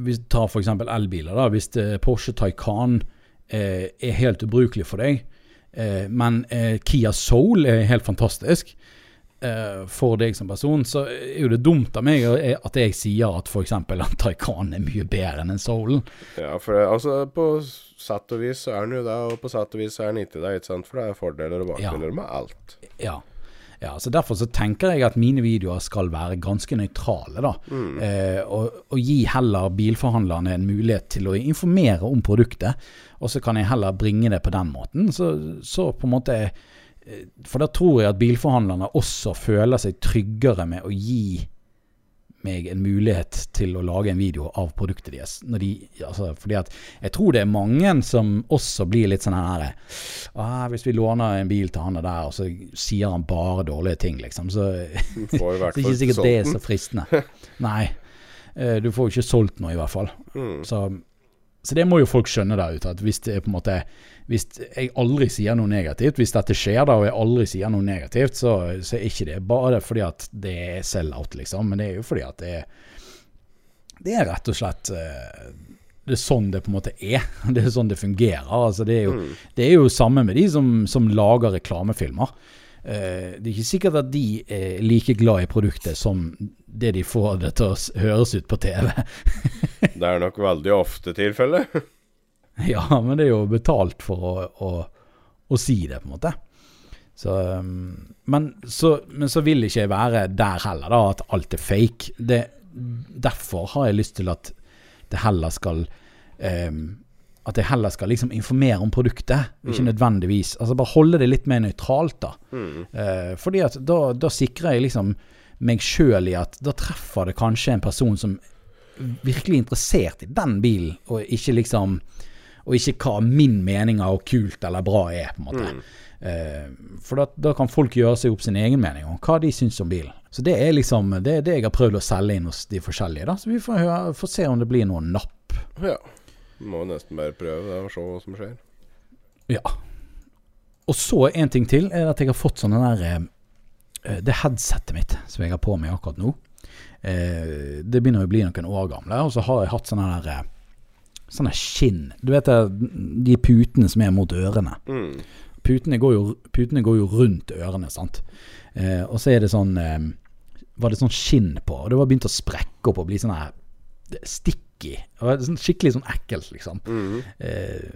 [SPEAKER 1] hvis tar f.eks. elbiler. da, Hvis eh, Porsche Taycan eh, er helt ubrukelig for deg, eh, men eh, Kia Soul er helt fantastisk eh, for deg som person, så er jo det dumt av meg at jeg sier at f.eks. at Taycan er mye bedre enn en Soulen.
[SPEAKER 2] Ja, for det, altså på sett og vis så er den jo det, og på sett og vis er den ikke det, ikke sant? For det er fordeler og bakgrunner med alt.
[SPEAKER 1] Ja. Ja, så Derfor så tenker jeg at mine videoer skal være ganske nøytrale. da, eh, og, og gi heller bilforhandlerne en mulighet til å informere om produktet. Og så kan jeg heller bringe det på den måten. Så, så på en måte eh, For da tror jeg at bilforhandlerne også føler seg tryggere med å gi meg en mulighet til å lage en video av produktet deres. De, altså, fordi at jeg tror det er mange som også blir litt sånn her ah, Hvis vi låner en bil til han og der, og så sier han bare dårlige ting, liksom, så
[SPEAKER 2] Du får *laughs*
[SPEAKER 1] det er ikke sikkert det er så fristende. Nei. Eh, Du får jo ikke solgt noe, i hvert fall.
[SPEAKER 2] Mm.
[SPEAKER 1] Så, så det må jo folk skjønne der ute. At hvis det er på en måte Hvis jeg aldri sier noe negativt, hvis dette skjer da, og jeg aldri sier noe negativt, så, så er ikke det bare fordi at det er sell-out, liksom. Men det er jo fordi at det er Det er rett og slett eh, det er sånn det på en måte er. *laughs* Det er sånn det fungerer. Altså det, er jo,
[SPEAKER 2] Mm.
[SPEAKER 1] det er jo samme med de som, som lager reklamefilmer. Eh, det er ikke sikkert at de er like glad i produktet som det de får det til å høres ut på TV. *laughs*
[SPEAKER 2] Det er nok veldig ofte tilfellet. *laughs*
[SPEAKER 1] ja, men det er jo betalt for å, å, å si det, på en måte. Så, um, men, så, men så vil ikke jeg være der heller, da, at alt er fake. Det, derfor har jeg lyst til at det heller skal um, At jeg heller skal liksom informere om produktet, ikke nødvendigvis. Altså Bare holde det litt mer nøytralt, da.
[SPEAKER 2] Mm.
[SPEAKER 1] Eh, fordi at da, da sikrer jeg liksom meg sjøl i at da treffer det kanskje en person som virkelig er interessert i den bilen, og ikke liksom Og ikke hva min mening av kult eller bra er, på en måte. Eh, for da, da kan folk gjøre seg opp sin egen mening om hva de syns om bilen. Så det er liksom det, er det jeg har prøvd å selge inn hos de forskjellige. da Så vi får, høre, får se om det blir noen napp.
[SPEAKER 2] Ja. Må nesten bare prøve det og se hva som skjer.
[SPEAKER 1] Ja. Og så en ting til er at jeg har fått sånn den der eh, Det headsetet mitt som jeg har på meg akkurat nå. Eh, det begynner å bli noen år gamle, og så har jeg hatt sånne der eh, Sånne skinn. Du vet de putene som er mot ørene.
[SPEAKER 2] Mm.
[SPEAKER 1] Putene går jo, putene går jo rundt ørene, sant. Og så er det sånn Var det sånn skinn på, og det var begynt å sprekke opp og bli sånn her sticky. Det Og sånn skikkelig sånn ekkelt, liksom.
[SPEAKER 2] Mm.
[SPEAKER 1] Eh,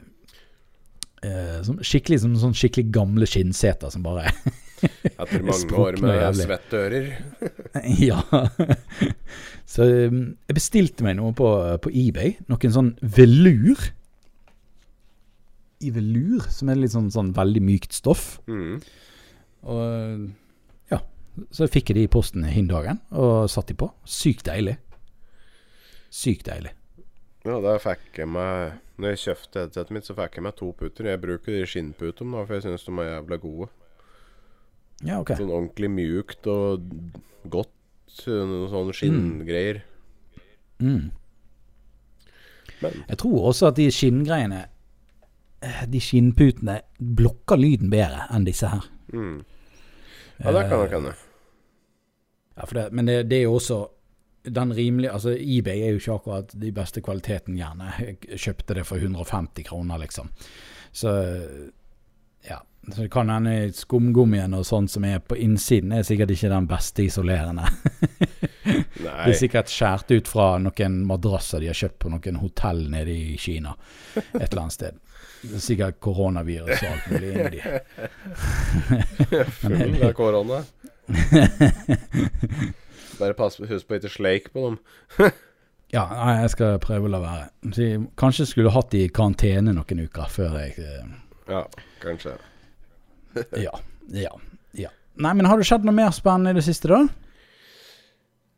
[SPEAKER 1] eh, sånn, skikkelig som sånn skikkelig gamle skinnseter som bare *laughs*
[SPEAKER 2] Etter mange *laughs* år med svettører. *laughs*
[SPEAKER 1] Ja. Så um, jeg bestilte meg noe på, på eBay. Noen sånn velur. I velur, som er litt sånn, sånn veldig mykt stoff.
[SPEAKER 2] Mm.
[SPEAKER 1] Og ja, så fikk jeg de i posten hin dagen, og satt de på. Sykt deilig. Sykt deilig.
[SPEAKER 2] Ja, da fikk jeg meg Når jeg kjøpte headsetet mitt, så fikk jeg meg to puter. Jeg bruker de skinnputene, da, for jeg syns de er jævla gode.
[SPEAKER 1] Ja, ok.
[SPEAKER 2] Sånn ordentlig mjukt og godt. Noen sånne skinngreier.
[SPEAKER 1] Mm.
[SPEAKER 2] Men
[SPEAKER 1] Jeg tror også at de skinngreiene eh, De skinnputene blokker lyden bedre enn disse her.
[SPEAKER 2] mm. Ja, det kan nok hende.
[SPEAKER 1] Ja, men det, det er jo også den rimelige Altså, eBay er jo ikke akkurat de beste kvaliteten, gjerne. Jeg kjøpte det for 150 kroner, liksom. Så ja. Så det kan hende skumgummien og sånn som er på innsiden, er sikkert ikke den beste isolerende. *laughs* Det er sikkert skåret ut fra noen madrasser de har kjøpt på noen hotell nede i Kina. Et eller annet sted. Det er sikkert koronavirus og alt mulig inni de. *laughs*
[SPEAKER 2] Full av korona. *laughs* Bare pass, husk på ikke sleik på dem. *laughs*
[SPEAKER 1] Ja, nei, jeg skal prøve å la være. Så jeg kanskje skulle hatt de i karantene noen uker før jeg eh,
[SPEAKER 2] Ja, kanskje. *laughs*
[SPEAKER 1] Ja. Ja. ja. Nei, men har det skjedd noe mer spennende i det siste, da?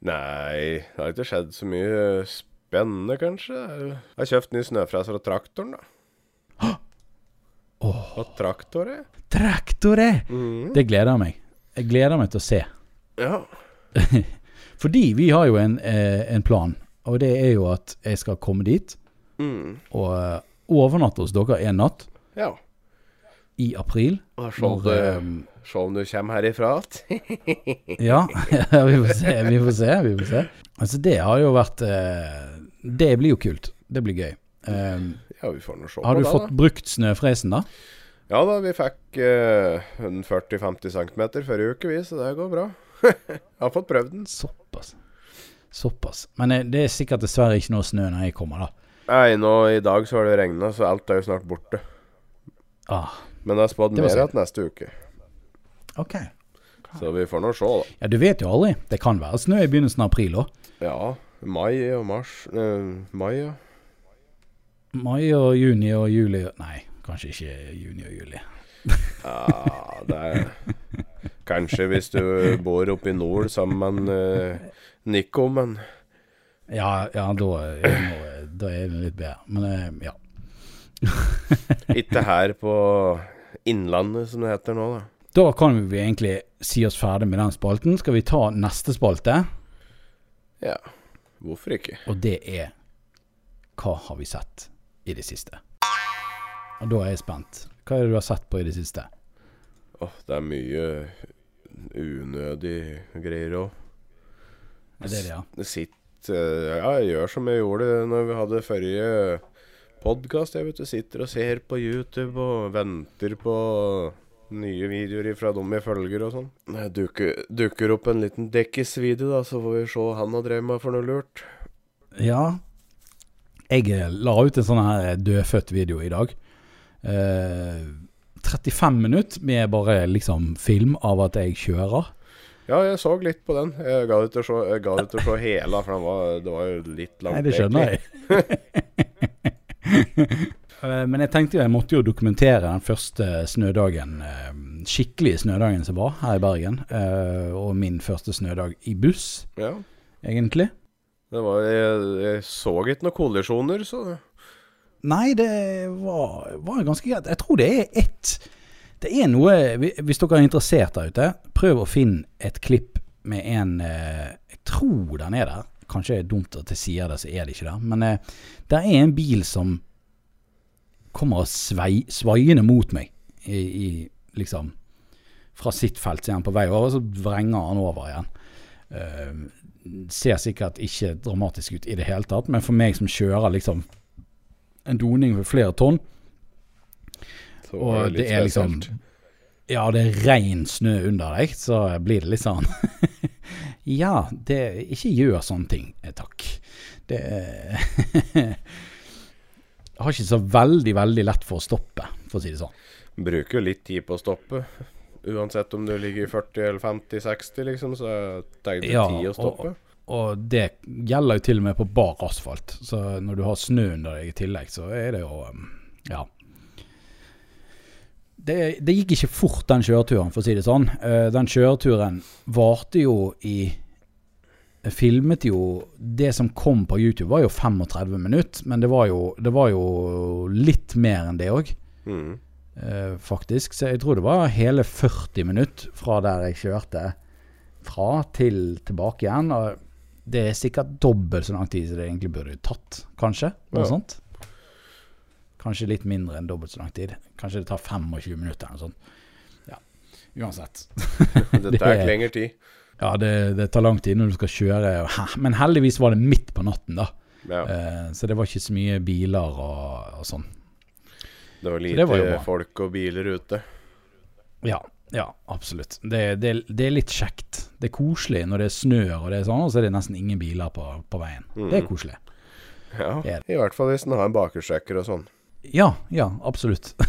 [SPEAKER 2] Nei, det har ikke skjedd så mye spennende, kanskje. Jeg har kjøpt ny snøfreser og traktoren, da. *gasps*
[SPEAKER 1] Åh,
[SPEAKER 2] Og traktoret.
[SPEAKER 1] Traktoret!
[SPEAKER 2] Mhm.
[SPEAKER 1] Det gleder jeg meg. Jeg gleder meg til å se.
[SPEAKER 2] Ja. *laughs*
[SPEAKER 1] Fordi vi har jo en, eh, en plan, og det er jo at jeg skal komme dit
[SPEAKER 2] Mm.
[SPEAKER 1] og eh, overnatte hos dere en natt
[SPEAKER 2] ja.
[SPEAKER 1] i april.
[SPEAKER 2] Og Se om du,
[SPEAKER 1] eh,
[SPEAKER 2] om du kommer herifra igjen. *laughs*
[SPEAKER 1] Ja, *laughs* vi får se. Vi får se. Vi får se. Altså, det har jo vært det blir jo kult. Det blir gøy. Um,
[SPEAKER 2] Ja, vi får nå se
[SPEAKER 1] har du
[SPEAKER 2] det,
[SPEAKER 1] fått brukt snøfresen, da?
[SPEAKER 2] da. Ja da, vi fikk uh, 40-50 cm forrige uke, vi, så det går bra. Jeg har fått prøvd den.
[SPEAKER 1] Såpass. Såpass. Men eh, det er sikkert dessverre ikke noe snø når jeg kommer, da.
[SPEAKER 2] Nei, nå i dag så har det regna, så alt er jo snart borte.
[SPEAKER 1] Ah,
[SPEAKER 2] Men det har spådd mer igjen neste uke,
[SPEAKER 1] ok.
[SPEAKER 2] så vi får nå se, da.
[SPEAKER 1] Ja, du vet jo aldri. Det kan være snø i begynnelsen av april òg.
[SPEAKER 2] Ja, mai og mars eh, Mai, ja.
[SPEAKER 1] Mai og juni og juli Nei, kanskje ikke juni og juli.
[SPEAKER 2] Ja, det er *laughs* Kanskje hvis du bor oppe i nord sammen med uh, Nico, men
[SPEAKER 1] Ja, ja da, er det litt bedre. Men eh, ja. *laughs*
[SPEAKER 2] ikke her på Innlandet, som det heter nå, da.
[SPEAKER 1] Da kan vi egentlig si oss ferdig med den spalten. Skal vi ta neste spalte?
[SPEAKER 2] Ja, hvorfor ikke?
[SPEAKER 1] Og det er Hva har vi sett i det siste? Og da er jeg spent. Hva er det du har sett på i det siste?
[SPEAKER 2] Åh, det er mye unødig greier òg.
[SPEAKER 1] Ja?
[SPEAKER 2] Sitter Ja, jeg gjør som jeg gjorde når vi hadde forrige podkast. Jeg vet du sitter og ser på YouTube og venter på nye videoer fra dem jeg følger og sånn. Det dukker, dukker opp en liten Dekkis-video, da, så får vi se han har drevet med for noe lurt.
[SPEAKER 1] Ja. Jeg eh, la ut en sånn her dødfødt video i dag. Eh, 35 minutter med bare liksom film av at jeg kjører.
[SPEAKER 2] Ja, jeg så litt på den. Jeg ga det til å se, jeg ga det til å se hele, for var, det var jo litt langt.
[SPEAKER 1] Nei, det skjønner jeg. *laughs* Eh, Men jeg tenkte jo jeg måtte jo dokumentere den første snødagen, eh, skikkelige snødagen som var her i Bergen. eh, Og min første snødag i buss,
[SPEAKER 2] Ja,
[SPEAKER 1] egentlig.
[SPEAKER 2] det var, jeg, jeg så ikke noen kollisjoner, så
[SPEAKER 1] Nei, det var, var ganske greit. Jeg tror det er ett Det er noe Hvis dere er interessert der ute, prøv å finne et klipp med en eh, Jeg tror den er der. Kanskje det er dumt at jeg sier det, så er det ikke der. Men eh, det er en bil som kommer svei, svaiende mot meg i, i liksom Fra sitt felt så er han på vei over, og så vrenger han over igjen. Uh, ser sikkert ikke dramatisk ut i det hele tatt, men for meg som kjører liksom en doning for flere tonn,
[SPEAKER 2] så
[SPEAKER 1] og
[SPEAKER 2] litt
[SPEAKER 1] det er liksom. Ja, det er ren snø under deg, så blir det litt sånn *laughs* Ja, det, ikke gjør sånne ting, eh, takk. Det *laughs* har ikke så veldig, veldig lett for å stoppe, for å si det sånn.
[SPEAKER 2] Bruker jo litt tid på å stoppe. Uansett om du ligger i 40 eller 50-60, liksom, så tar det
[SPEAKER 1] Ja,
[SPEAKER 2] tid å stoppe.
[SPEAKER 1] Og det gjelder jo til og med på bar asfalt. Så når du har snø under deg i tillegg, så er det jo um, Ja. Det, det gikk ikke fort, den kjøreturen, for å si det sånn. Eh, Den kjøreturen varte jo i Jeg filmet jo Det som kom på YouTube, var jo 35 minutter. Men det var jo, det var jo litt mer enn det òg,
[SPEAKER 2] Mm.
[SPEAKER 1] faktisk. Så jeg tror det var hele 40 minutter fra der jeg kjørte fra til tilbake igjen. Og det er sikkert dobbelt så lang tid som det egentlig burde tatt, kanskje. Noe
[SPEAKER 2] Ja.
[SPEAKER 1] sånt. Kanskje litt mindre enn dobbelt så lang tid. Kanskje det tar 25 minutter eller noe sånt. Ja, uansett.
[SPEAKER 2] Det *laughs* tar
[SPEAKER 1] ikke
[SPEAKER 2] lengre tid.
[SPEAKER 1] Ja, det, det tar lang tid når du skal kjøre. Men heldigvis var det midt på natten, da.
[SPEAKER 2] Ja,
[SPEAKER 1] Eh, så det var ikke så mye biler og, og sånn.
[SPEAKER 2] det var
[SPEAKER 1] det
[SPEAKER 2] lite
[SPEAKER 1] var
[SPEAKER 2] folk og biler ute.
[SPEAKER 1] Ja, ja, absolutt. Det, det, det er litt kjekt. Det er koselig når det snør og det er sånn, og så er det nesten ingen biler på, på veien. Det er
[SPEAKER 2] Mhm.
[SPEAKER 1] koselig.
[SPEAKER 2] Ja,
[SPEAKER 1] er
[SPEAKER 2] I hvert fall hvis en har en bakhjulstrekker og sånn.
[SPEAKER 1] Ja, ja, absolutt. *laughs*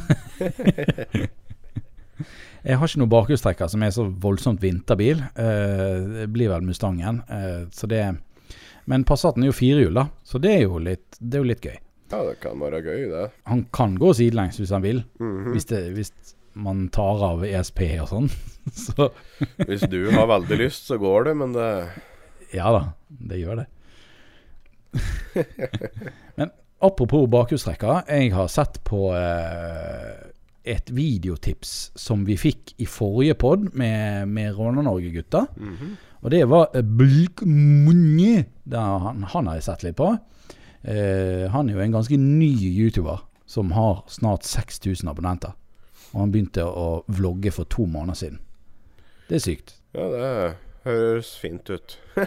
[SPEAKER 1] Jeg har ikke noen bakhjulstrekker som er så voldsomt vinterbil. Eh, det blir vel Mustangen. Eh, så det Men Passaten er jo firehjul, da, så det er jo litt, det er jo litt gøy.
[SPEAKER 2] Ja, det kan være gøy, det.
[SPEAKER 1] Han kan gå sidelengs hvis han vil,
[SPEAKER 2] Mhm.
[SPEAKER 1] hvis, det, hvis man tar av ESP og sånn. *laughs* Så
[SPEAKER 2] Hvis du har veldig lyst, så går det, men det
[SPEAKER 1] ja da, det gjør det. *laughs* Men apropos bakhjulstrekker, jeg har sett på eh, et videotips som vi fikk i forrige pod med, med Råna-Norge-gutta.
[SPEAKER 2] Mhm.
[SPEAKER 1] Og det var Blkmunni. Han, han har jeg sett litt på. Eh, han er jo en ganske ny YouTuber som har snart 6000 abonnenter. Og han begynte å vlogge for to måneder siden. Det er sykt.
[SPEAKER 2] Ja, det høres fint ut. *laughs*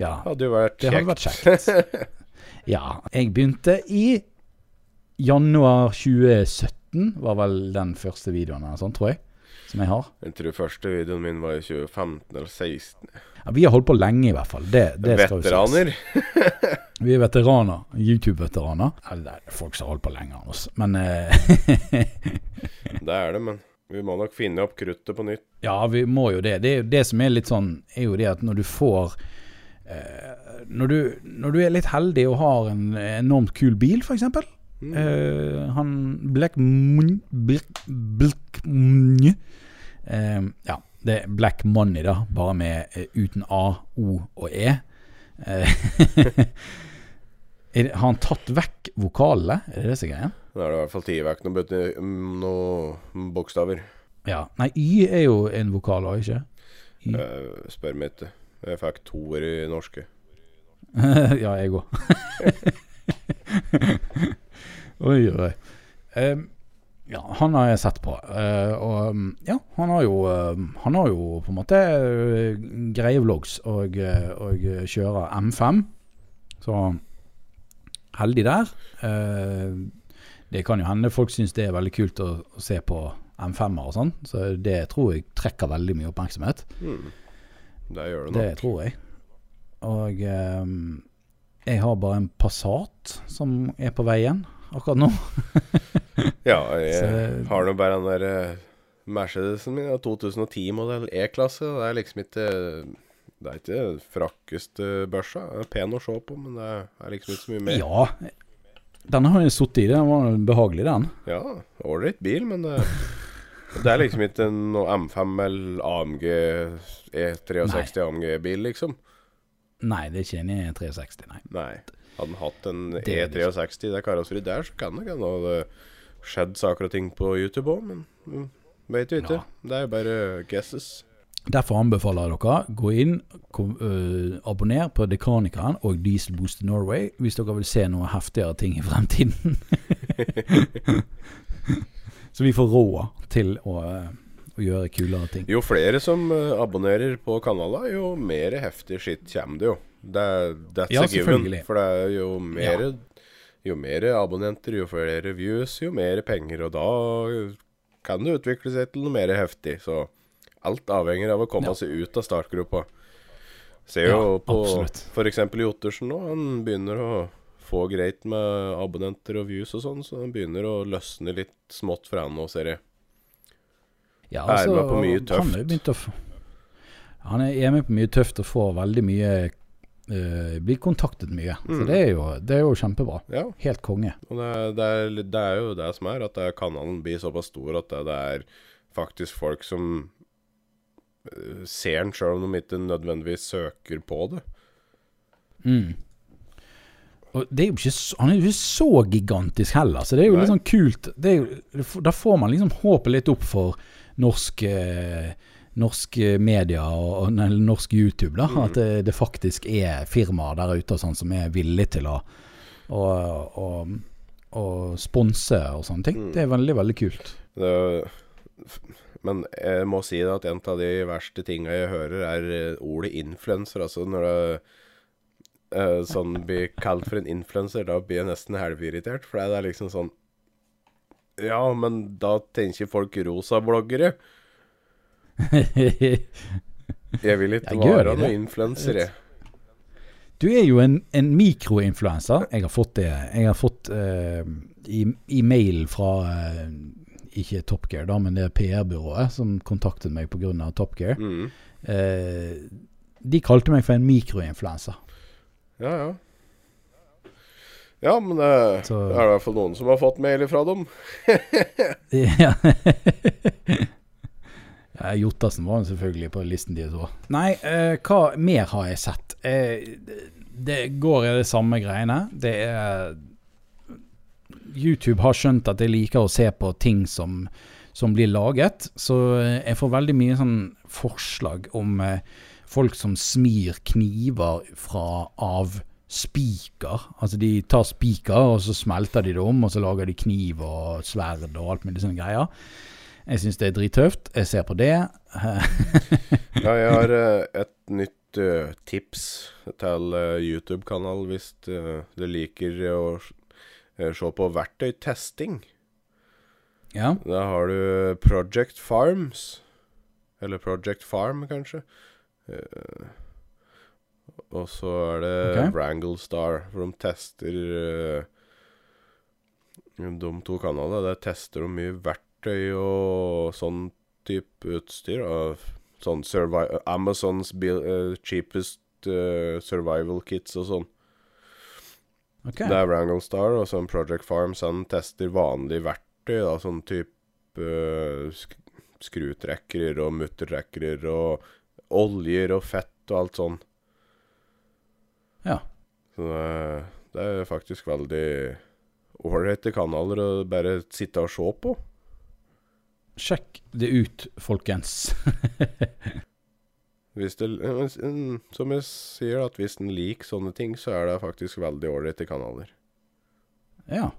[SPEAKER 1] Ja,
[SPEAKER 2] Hadde jo vært
[SPEAKER 1] det
[SPEAKER 2] kjekt.
[SPEAKER 1] hadde vært kjekt. *laughs* Ja, jeg begynte i januar 2017, var vel den første videoen eller sånn, tror jeg, som jeg har.
[SPEAKER 2] Jeg tror første videoen min var i 2015 eller 2016.
[SPEAKER 1] Ja, vi har holdt på lenge, i hvert fall. Det, det.
[SPEAKER 2] Veteraner. *laughs*
[SPEAKER 1] Vi er veteraner. YouTube-veteraner. Eller det er folk som har holdt på lenger enn oss. Men eh, *laughs*
[SPEAKER 2] Det er det, men vi må nok finne opp kruttet på nytt.
[SPEAKER 1] Ja, vi må jo det. Det, det som er litt sånn, er jo det at når du får eh, når, du, når du er litt heldig og har en enormt kul bil, f.eks.
[SPEAKER 2] Mm.
[SPEAKER 1] Eh, han Black. Black, Black Ja, det er Black Money, da. Bare med eh, uten A, O og E. Eh, *laughs* har han tatt vekk vokalene? Er det det som er greia?
[SPEAKER 2] Da er det i hvert fall ti vekk noen, bøt- noen bokstaver.
[SPEAKER 1] Ja. Nei, Y er jo en vokal òg, ikke? Y.
[SPEAKER 2] Eh, spør meg ikke. Jeg fikk toer i norske. *laughs*
[SPEAKER 1] ja, jeg òg. *laughs* oi, oi. Em, ja, han har jeg sett på. Uh, og um, ja, han har jo uh, Han har jo på en måte uh, greie vlogs og, og kjører M5. Så heldig der. Det kan jo hende folk syns det er veldig kult å, å se på M5-er og sånn, så det tror jeg trekker veldig mye oppmerksomhet.
[SPEAKER 2] Mm. Det gjør det
[SPEAKER 1] Det tror jeg. Og jeg har bare en Passat som er på veien akkurat nå. *laughs*
[SPEAKER 2] Ja, jeg har nå bare den der eh, Mercedesen min, ja, 2010-modell E-klasse. Det er liksom ikke Det er ikke frakkeste børsa. Det er pen å se på, men det er liksom ikke så mye mer.
[SPEAKER 1] Ja, denne har jeg sittet i. Den var behagelig, den.
[SPEAKER 2] Ja, ålreit bil, men det, det er liksom ikke noe M5 eller AMG E63 AMG-bil, liksom.
[SPEAKER 1] Nei, det er ikke en E63, nei.
[SPEAKER 2] Nei. Hadde han hatt en
[SPEAKER 1] er
[SPEAKER 2] E63 det karosseriet der, så kan det hende skjedd saker og ting på YouTube òg, men mm, vet jo ikke.
[SPEAKER 1] Ja.
[SPEAKER 2] Det er jo bare guesses.
[SPEAKER 1] Derfor anbefaler jeg dere gå inn, kom, øh, abonner på Dekanikeren og Diesel Booster Norway hvis dere vil se noe heftigere ting i fremtiden. *laughs* Så vi får råd til å, øh, å gjøre kulere ting.
[SPEAKER 2] Jo flere som eh, abonnerer på kanalen, jo mer heftig skitt kommer det jo. Det er, that's
[SPEAKER 1] Ja,
[SPEAKER 2] a given. For det er jo mer Jo mer abonnenter, jo flere views, jo mer penger. Og da kan det utvikle seg til noe mer heftig. Så alt avhenger av å komme
[SPEAKER 1] Ja.
[SPEAKER 2] seg ut av startgruppa. Ser jo
[SPEAKER 1] Ja,
[SPEAKER 2] på f.eks. Jottersen nå. Han begynner å få greit med abonnenter og views og sånn, så han begynner å løsne litt smått fra han nå, ser jeg.
[SPEAKER 1] Ja,
[SPEAKER 2] Er med på mye tøft.
[SPEAKER 1] Han er, å han er med på mye tøft og får veldig mye øh, Blir kontaktet mye. Så
[SPEAKER 2] Mm.
[SPEAKER 1] det er, jo, det er jo kjempebra.
[SPEAKER 2] Ja.
[SPEAKER 1] Helt konge.
[SPEAKER 2] Og det, det, er, det er jo det som er, at er kanalen blir såpass stor at det, er faktisk folk som eh, ser den, sjøl om de ikke nødvendigvis søker på det.
[SPEAKER 1] Mm. Og det er jo ikke så, han er jo ikke så gigantisk heller, så det er jo
[SPEAKER 2] Nei.
[SPEAKER 1] litt sånn kult. Det jo, da får man liksom håpet litt opp for norsk, eh, norsk media og, eller norsk YouTube. da,
[SPEAKER 2] Mm.
[SPEAKER 1] At det, det faktisk er firmaer der ute og sånn som er villige til å, å, å, å sponse og sånne ting.
[SPEAKER 2] Mm.
[SPEAKER 1] Det er veldig, veldig kult.
[SPEAKER 2] det men jeg må si det at en av de verste tinga jeg hører, er eh, ordet influenser. Altså når det eh, sånn blir kalt for en influenser, da blir jeg nesten halvirritert. For det er liksom sånn Ja, men da tenker folk rosa-bloggere. Jeg vil ikke være noen influenser, jeg.
[SPEAKER 1] Du er jo en, en mikroinfluenser. Jeg har fått det. Jeg har fått uh, i, i mail fra uh, ikke Top Gear, da, men det PR-byrået som kontaktet meg pga. Top Gear.
[SPEAKER 2] Mm.
[SPEAKER 1] Eh, de kalte meg for en mikroinfluensa.
[SPEAKER 2] Ja, ja. Ja, men det
[SPEAKER 1] Så-
[SPEAKER 2] det er i hvert fall noen som har fått mail fra dem. *laughs*
[SPEAKER 1] ja. *laughs* ja, Jottassen var selvfølgelig på listen deres òg. Nei, eh, hva mer har jeg sett? Eh, det går i det samme greiene. Det er YouTube har skjønt at jeg liker å se på ting som, som blir laget, så eh, jeg får veldig mye sånn forslag om eh, folk som smir kniver fra av spiker. Altså de tar spiker, og så smelter de det om, og så lager de kniv og sverd og alt mulig sånne greier. Jeg syns det er drittøft. Jeg ser på det. *laughs*
[SPEAKER 2] Ja, jeg har *laughs* eh, et nytt eh, tips til eh, YouTube-kanal hvis du liker å se på verktøytesting.
[SPEAKER 1] Ja.
[SPEAKER 2] Da har du Project Farms. Eller Project Farm, kanskje. Og så er det
[SPEAKER 1] okay.
[SPEAKER 2] Wrangle Star, for de tester De to kanalene, der tester de mye verktøy og sånn type utstyr. Og sånn Amazons eh, cheapest uh, survival kits og sånn.
[SPEAKER 1] Okay.
[SPEAKER 2] Det er Wrangle Star, og sånn Project Farms han tester vanlige verktøy, da, sånn type uh, sk skrutrekkere og muttertrekkere og oljer og fett og alt sånn.
[SPEAKER 1] Ja.
[SPEAKER 2] Så det, det er faktisk veldig ålreite kanaler å bare sitte og se på.
[SPEAKER 1] Sjekk det ut, folkens. *laughs*
[SPEAKER 2] Det, som jeg sier, at hvis en liker sånne ting, så er det faktisk veldig ålreite kanaler.
[SPEAKER 1] ja.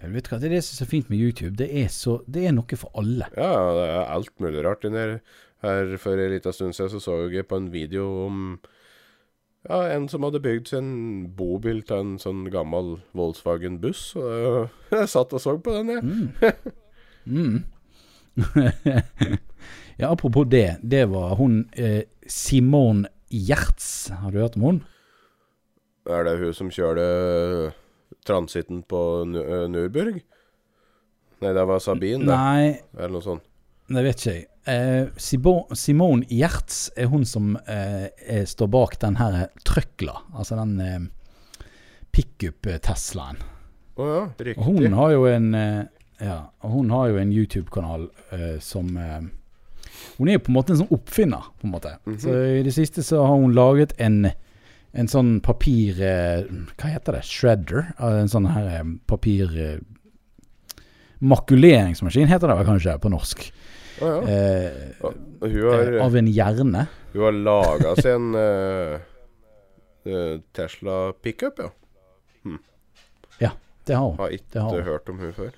[SPEAKER 1] Jeg vet hva, Det er det som er så fint med YouTube. Det er, så, det er noe for alle.
[SPEAKER 2] Ja, det er alt mulig rart her. Her For en liten stund siden så så jeg på en video om ja, en som hadde bygd sin bobil til en sånn gammel Volkswagen-buss. *laughs* Jeg satt og så på den, jeg.
[SPEAKER 1] Mm. *laughs* *laughs* ja, apropos det. Det var hun eh, Simone Gjertz. Har du hørt om hun?
[SPEAKER 2] Er det hun som kjørte transitten på Nu- øh, Nürburg? Nei, det var Sabine, det.
[SPEAKER 1] Nei,
[SPEAKER 2] Eller noe sånt.
[SPEAKER 1] det vet ikke jeg. Eh, Simone Gjertz er hun som eh, står bak den her Trøkla. Altså den eh, pickup-Teslaen.
[SPEAKER 2] Å ja,
[SPEAKER 1] Og hun har jo en eh, Ja, og hun har jo en YouTube-kanal eh, som eh, Hun er jo på en måte en sånn oppfinner, på en måte.
[SPEAKER 2] Mhm.
[SPEAKER 1] Så i det siste så har hun laget en en sånn papir... Eh, hva heter det? Shredder? Eh, En sånn her eh, papir... Makuleringsmaskin heter det vel kanskje på norsk.
[SPEAKER 2] Å ja.
[SPEAKER 1] Eh,
[SPEAKER 2] har,
[SPEAKER 1] av en hjerne.
[SPEAKER 2] hun har laga seg en Tesla pickup, ja.
[SPEAKER 1] Ja, Det har hun.
[SPEAKER 2] Har ikke
[SPEAKER 1] har
[SPEAKER 2] hørt om hun før.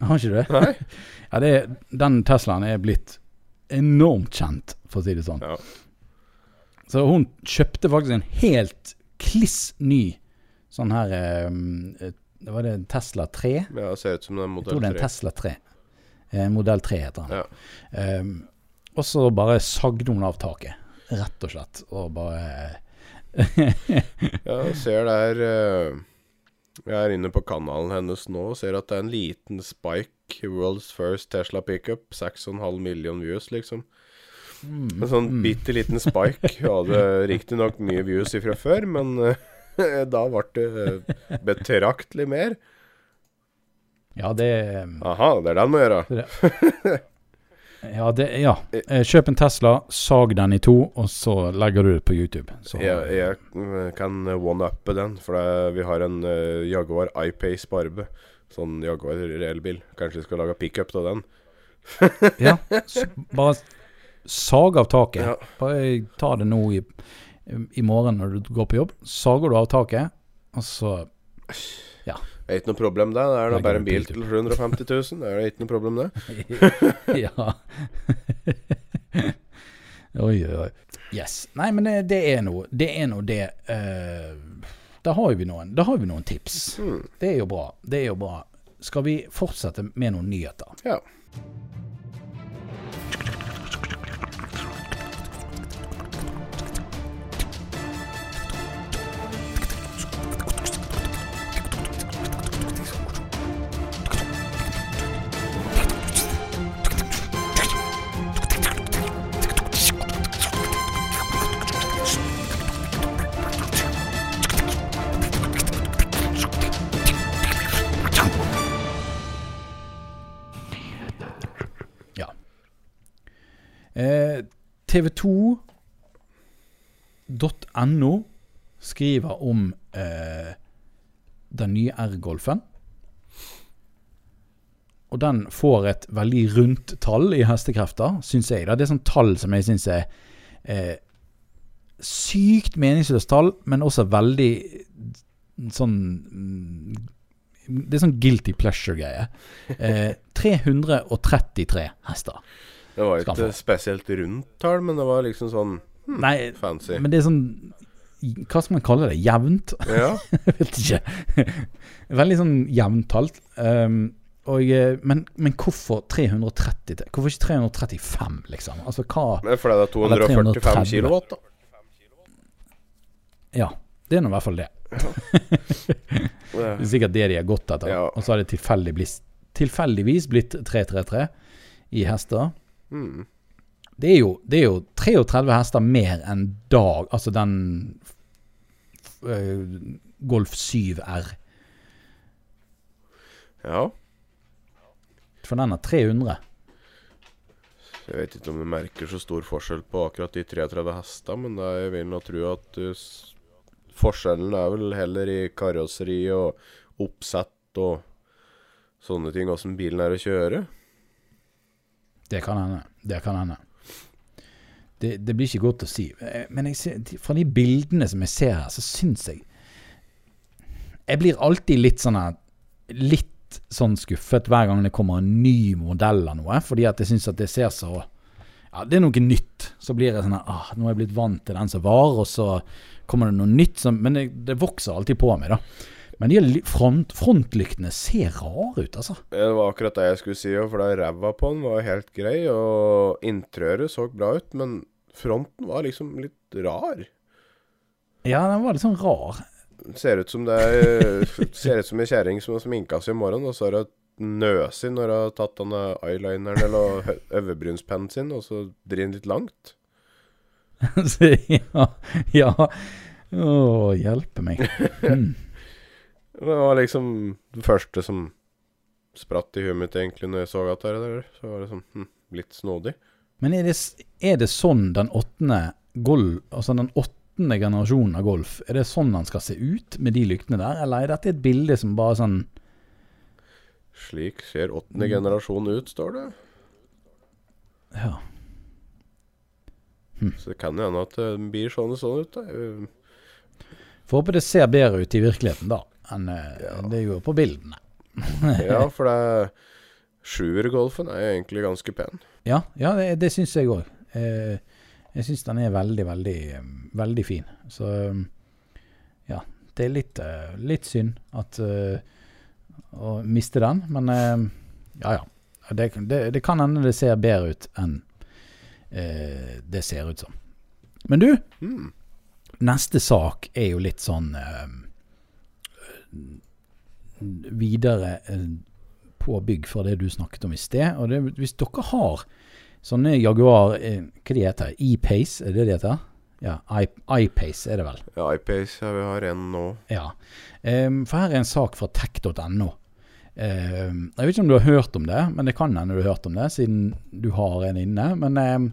[SPEAKER 1] Har ikke du det? *laughs* Ja, det, er- den Teslaen er blitt enormt kjent, for å si det sånn.
[SPEAKER 2] Ja.
[SPEAKER 1] Så hun kjøpte faktisk en helt kliss ny sånn her eh, var det en Tesla 3?
[SPEAKER 2] Ja, det ser ut som det er
[SPEAKER 1] Jeg tror det er en
[SPEAKER 2] 3.
[SPEAKER 1] Tesla 3. Eh, modell 3 heter den.
[SPEAKER 2] Ja.
[SPEAKER 1] Um, og så bare sagde hun av taket, rett og slett. Og bare
[SPEAKER 2] Ja, jeg ser der eh, Jeg er inne på kanalen hennes nå og ser at det er en liten spike. World's first Tesla pickup. 6,5 million views, liksom.
[SPEAKER 1] mm,
[SPEAKER 2] En sånn
[SPEAKER 1] mm.
[SPEAKER 2] bitte liten spike. Hadde riktignok mye views ifra før, men eh, da ble det eh, betraktelig mer.
[SPEAKER 1] Ja, det
[SPEAKER 2] Aha, det er det han må gjøre. *laughs*
[SPEAKER 1] Ja, det, ja. Eh, Kjøp en Tesla, sag den i to, og så legger du det på YouTube. Så,
[SPEAKER 2] Jeg, jeg eh, kan one-uppe den, for det, vi har en uh, Jaguar I-Pace Barbe. Sånn Jaguar elbil. Kanskje vi skal lage pickup av den. *laughs*
[SPEAKER 1] ja, bare sag av taket.
[SPEAKER 2] Ja.
[SPEAKER 1] Bare ta det nå i, i morgen når du går på jobb. Sager du av taket, og så
[SPEAKER 2] Det er ikke noe problem, det. Det er da bare en bil til 750 000. Det er ikke noe problem, det. *laughs* *laughs*
[SPEAKER 1] Ja. *laughs* oi, oi, oi. Yes. Nei, men det, det er noe Det er noe det uh, Da har vi noen Da har vi noen tips.
[SPEAKER 2] Mm.
[SPEAKER 1] Det er jo bra. Det er jo bra. Skal vi fortsette med noen nyheter?
[SPEAKER 2] Ja.
[SPEAKER 1] Eh, TV2.no skriver om eh, den nye R-Golfen. Og den får et veldig rundt tall i hestekrefter, syns jeg. da. Det er sånn tall som jeg syns er eh, sykt meningsløst tall, men også veldig sånn mm, Det er sånn guilty pleasure-greie. Eh, 333 hester.
[SPEAKER 2] Det var
[SPEAKER 1] Skal
[SPEAKER 2] ikke spesielt rundt tall, men det var liksom sånn
[SPEAKER 1] Nei,
[SPEAKER 2] fancy.
[SPEAKER 1] men det er sånn Hva skal man kalle det? Jevnt? *laughs*
[SPEAKER 2] Ja.
[SPEAKER 1] Jeg vet ikke. Veldig sånn jevntalt. Um, og, eh, men, men hvorfor 330? til? Hvorfor ikke 335, liksom? Altså hva
[SPEAKER 2] Men fordi det er 245
[SPEAKER 1] 330.
[SPEAKER 2] kilowatt, da.
[SPEAKER 1] Ja, det er nå i hvert fall det. *laughs* Det er sikkert det de har gått etter.
[SPEAKER 2] Ja.
[SPEAKER 1] Og så har det tilfeldig tilfeldigvis blitt 333 i hester.
[SPEAKER 2] Mm.
[SPEAKER 1] Det er, jo, det er jo 33 hester mer enn dag Altså den uh, Golf 7R.
[SPEAKER 2] Ja.
[SPEAKER 1] For den er 300.
[SPEAKER 2] Jeg vet ikke om du merker så stor forskjell på akkurat de 33 hestene, men jeg vil nå tro at du forskjellen er vel heller i karosseri og oppsett og sånne ting, åssen bilen er å kjøre.
[SPEAKER 1] Det kan hende. Det kan hende. Det, det blir ikke godt å si. Eh, Men jeg fra de bildene som jeg ser her, så syns jeg Jeg blir alltid litt sånn Litt sånn skuffet hver gang det kommer en ny modell av noe, fordi at jeg syns at det ser så Ja, det er noe nytt. Så blir jeg sånn ah, Nå er jeg blitt vant til den som var, og så kommer det noe nytt som Men det, det vokser alltid på meg, da. Men de front, frontlyktene ser rare ut, altså.
[SPEAKER 2] Det var akkurat det jeg skulle si, òg, for da ræva på den var helt grei, og interiøret så bra ut, men fronten var liksom litt rar.
[SPEAKER 1] Ja, den var litt sånn rar.
[SPEAKER 2] Ser ut som det er *laughs* Ser ut som en kjerring som har sminka seg i morgen, og så har hun nøsig når hun har tatt denne eyelineren eller *laughs* hø- sin, og så driver den litt langt. *laughs*
[SPEAKER 1] Ja, ja. Å, hjelpe meg. Mm.
[SPEAKER 2] Det var liksom det første som spratt i huet mitt egentlig når jeg så at det der. Så var det sånn hm, litt snodig.
[SPEAKER 1] Men er det, er det sånn den åttende golf, altså den åttende generasjonen av Golf, er det sånn den skal se ut med de lyktene der, eller er dette et bilde som bare sånn
[SPEAKER 2] Slik ser åttende generasjon ut, står det.
[SPEAKER 1] Ja.
[SPEAKER 2] Så det kan hende at det blir sånn og sånn ut. da.
[SPEAKER 1] Får håpe det ser bedre ut i virkeligheten da, enn eh,
[SPEAKER 2] Ja.
[SPEAKER 1] det gjør på bildene. *laughs*
[SPEAKER 2] Ja, for det Sjuergolfen er egentlig ganske pen.
[SPEAKER 1] Ja, ja det, det syns jeg òg. Eh, jeg syns den er veldig, veldig, veldig fin. Så ja, det er litt, eh, litt synd at å miste den, men ja ja. Det, det, det kan hende det ser bedre ut enn eh, det ser ut som. Men du,
[SPEAKER 2] mm.
[SPEAKER 1] neste sak er jo litt sånn eh, videre eh, på bygg fra det du snakket om i sted. Og det, hvis dere har sånne Jaguar eh, Hva de heter E-Pace, er det det heter? Ja, I- iPace er det vel.
[SPEAKER 2] Ja, iPace, ja, vi har en nå.
[SPEAKER 1] Ja. um, for her er en sak fra tech.no. Um, jeg vet ikke om du har hørt om det, men det kan hende du har hørt om det, siden du har en inne. Men um,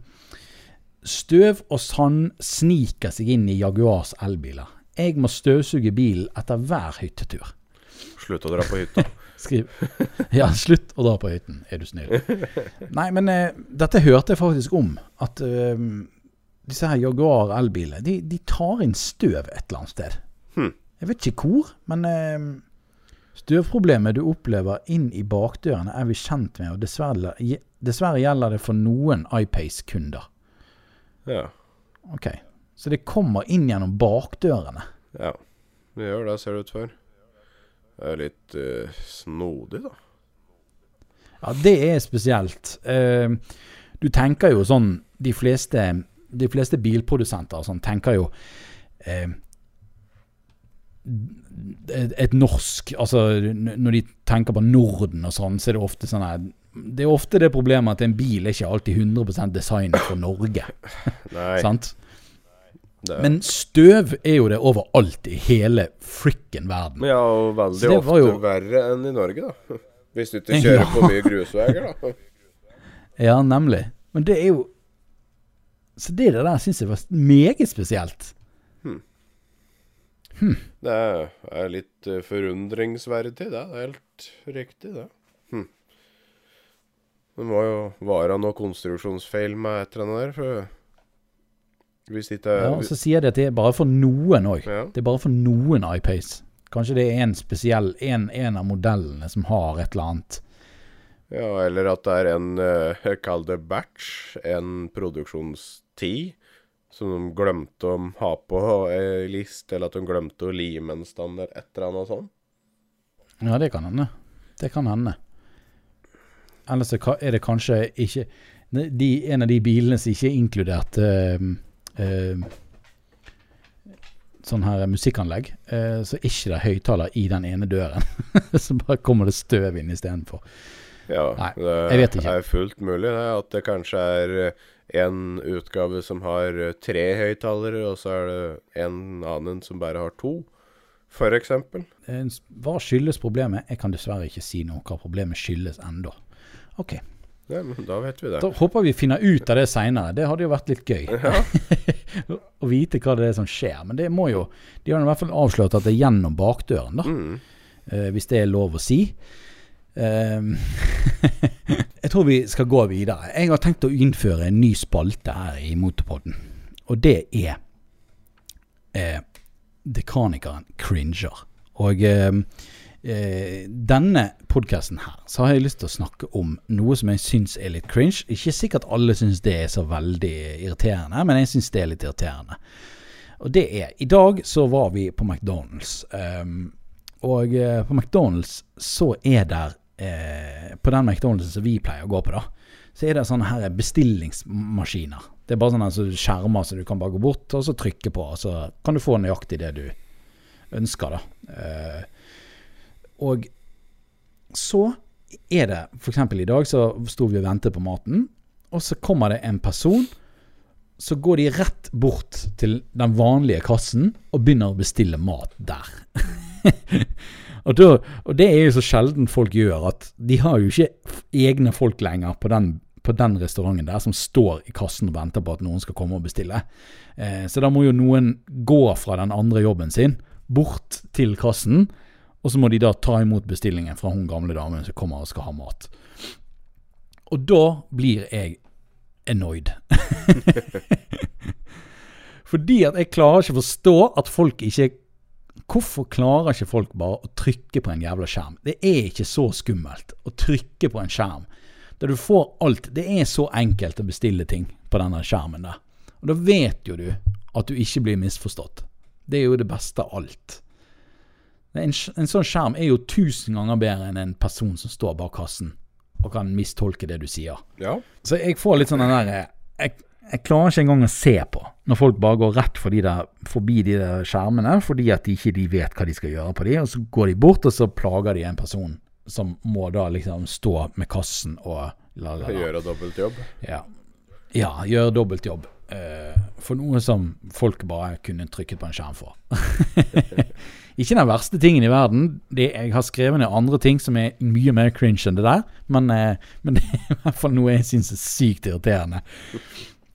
[SPEAKER 1] støv og sand sniker seg inn i Jaguars elbiler. Jeg må støvsuge bilen etter hver hyttetur.
[SPEAKER 2] Slutt å dra på hytta. *laughs*
[SPEAKER 1] Skriv. Ja, slutt å dra på hytten, er du snill. Nei, men eh, dette hørte jeg faktisk om. At eh, disse her Jaguar elbilene, de, de tar inn støv et eller annet sted.
[SPEAKER 2] Hmm.
[SPEAKER 1] Jeg vet ikke hvor, men eh, støvproblemet du opplever inn i bakdørene er vi kjent med, og dessverre, dessverre gjelder det for noen iPace-kunder.
[SPEAKER 2] Ja.
[SPEAKER 1] Ok, Så det kommer inn gjennom bakdørene.
[SPEAKER 2] ja. Det gjør det, ser det ut for. Det er litt uh, snodig, da.
[SPEAKER 1] Ja, det er spesielt. Uh, du tenker jo sånn De fleste, de fleste bilprodusenter sånn tenker jo uh, et, norsk Altså når de tenker på Norden og sånn, så er det ofte sånn her Det er ofte det problemet at en bil er ikke alltid 100% designet for Norge. *laughs*
[SPEAKER 2] Nei.
[SPEAKER 1] sant?
[SPEAKER 2] Det,
[SPEAKER 1] Men støv er jo det overalt i hele frikken verden.
[SPEAKER 2] ja, og veldig ofte
[SPEAKER 1] jo-
[SPEAKER 2] verre enn i Norge, da. *laughs* Hvis du ikke kjører
[SPEAKER 1] Ja.
[SPEAKER 2] på mye grusveier, da. *laughs*
[SPEAKER 1] Ja, nemlig. Men det er jo Så det der syns jeg var meget spesielt.
[SPEAKER 2] Det er, litt uh, forundringsverdig, det. Det er helt riktig, det. Hmm. Det må jo være noe konstruksjonsfeil med et eller annet der, for ikke
[SPEAKER 1] Ja, så sier de at det er bare for noen òg.
[SPEAKER 2] Ja.
[SPEAKER 1] Det er bare for noen iPace. Kanskje det er en spesiell en, en av modellene som har et eller annet
[SPEAKER 2] Ja, eller at det er en, jeg kaller det batch, en produksjonstid, som de glemte å ha på ei list, eller at de glemte å lime en standard, et eller annet sånt.
[SPEAKER 1] Ja, det kan hende. Det kan hende. Ellers er det kanskje ikke de, En av de bilene som ikke er inkludert uh, sånn her musikkanlegg, uh, så er ikke det høyttaler i den ene døren. *laughs* så bare kommer det støv inn istedenfor.
[SPEAKER 2] Ja, Nei, det jeg vet ikke. er fullt mulig det, at det kanskje er en utgave som har tre høyttalere, og så er det en annen som bare har to, f.eks.
[SPEAKER 1] Hva skyldes problemet? Jeg kan dessverre ikke si noe hva problemet skyldes ennå. OK.
[SPEAKER 2] Ja, da vet vi det.
[SPEAKER 1] Da håper vi finner ut av det seinere. Det hadde jo vært litt gøy. Ja. *laughs* Å vite hva det er som skjer. Men det må jo De har i hvert fall avslørt at det er gjennom bakdøren, da. Mm. Eh, hvis det er lov å si. Eh, *laughs* jeg tror vi skal gå videre. Jeg har tenkt å innføre en ny spalte her i Motorpodden. Og det er eh, Dekanikeren cringer. Og eh, denne podkasten her, så har jeg lyst til å snakke om noe som jeg syns er litt cringe. Ikke sikkert alle syns det er så veldig irriterende, men jeg syns det er litt irriterende. Og det er I dag så var vi på McDonald's. Um, og uh, på McDonald's så er der eh, På den McDonald'sen som vi pleier å gå på, da, så er det sånne her bestillingsmaskiner. Det er bare sånne altså, skjermer som du kan bare gå bort og så trykke på, og så kan du få nøyaktig det du ønsker, da. Uh, og så er det f.eks. i dag så sto vi og ventet på maten, og så kommer det en person. Så går de rett bort til den vanlige kassen og begynner å bestille mat der. *laughs* og, da, og, det er jo så sjelden folk gjør, at de har jo ikke egne folk lenger på den, på den restauranten der som står i kassen og venter på at noen skal komme og bestille. Eh, så da må jo noen gå fra den andre jobben sin bort til kassen og så må de da ta imot bestillingen fra hun gamle damen som kommer og skal ha mat. Og da blir jeg annoyed. *laughs* Fordi at jeg klarer ikke å forstå at folk ikke Hvorfor klarer ikke folk bare å trykke på en jævla skjerm? Det er ikke så skummelt å trykke på en skjerm. Der du får alt. Det er så enkelt å bestille ting på denne skjermen der. Og da vet jo du at du ikke blir misforstått. Det er jo det beste av alt. En, en, sånn skjerm er jo tusen ganger bedre enn en person som står bak kassen og kan mistolke det du sier.
[SPEAKER 2] Ja.
[SPEAKER 1] Så jeg får litt sånn den der jeg, jeg, klarer ikke engang å se på når folk bare går rett de der, forbi de der skjermene fordi at de ikke de vet hva de skal gjøre på de, og så går de bort, og så plager de en person som må da liksom stå med kassen og la, la, la. *laughs*
[SPEAKER 2] Gjøre dobbeltjobb?
[SPEAKER 1] Ja. ja, gjøre dobbeltjobb. Uh, for noe som folk bare kunne trykket på en skjerm for. *laughs* Ikke den verste tingen i verden. Det, jeg har skrevet ned andre ting som er mye mer cringe enn det der, men, eh, men *laughs* det er i hvert fall noe jeg syns er sykt irriterende.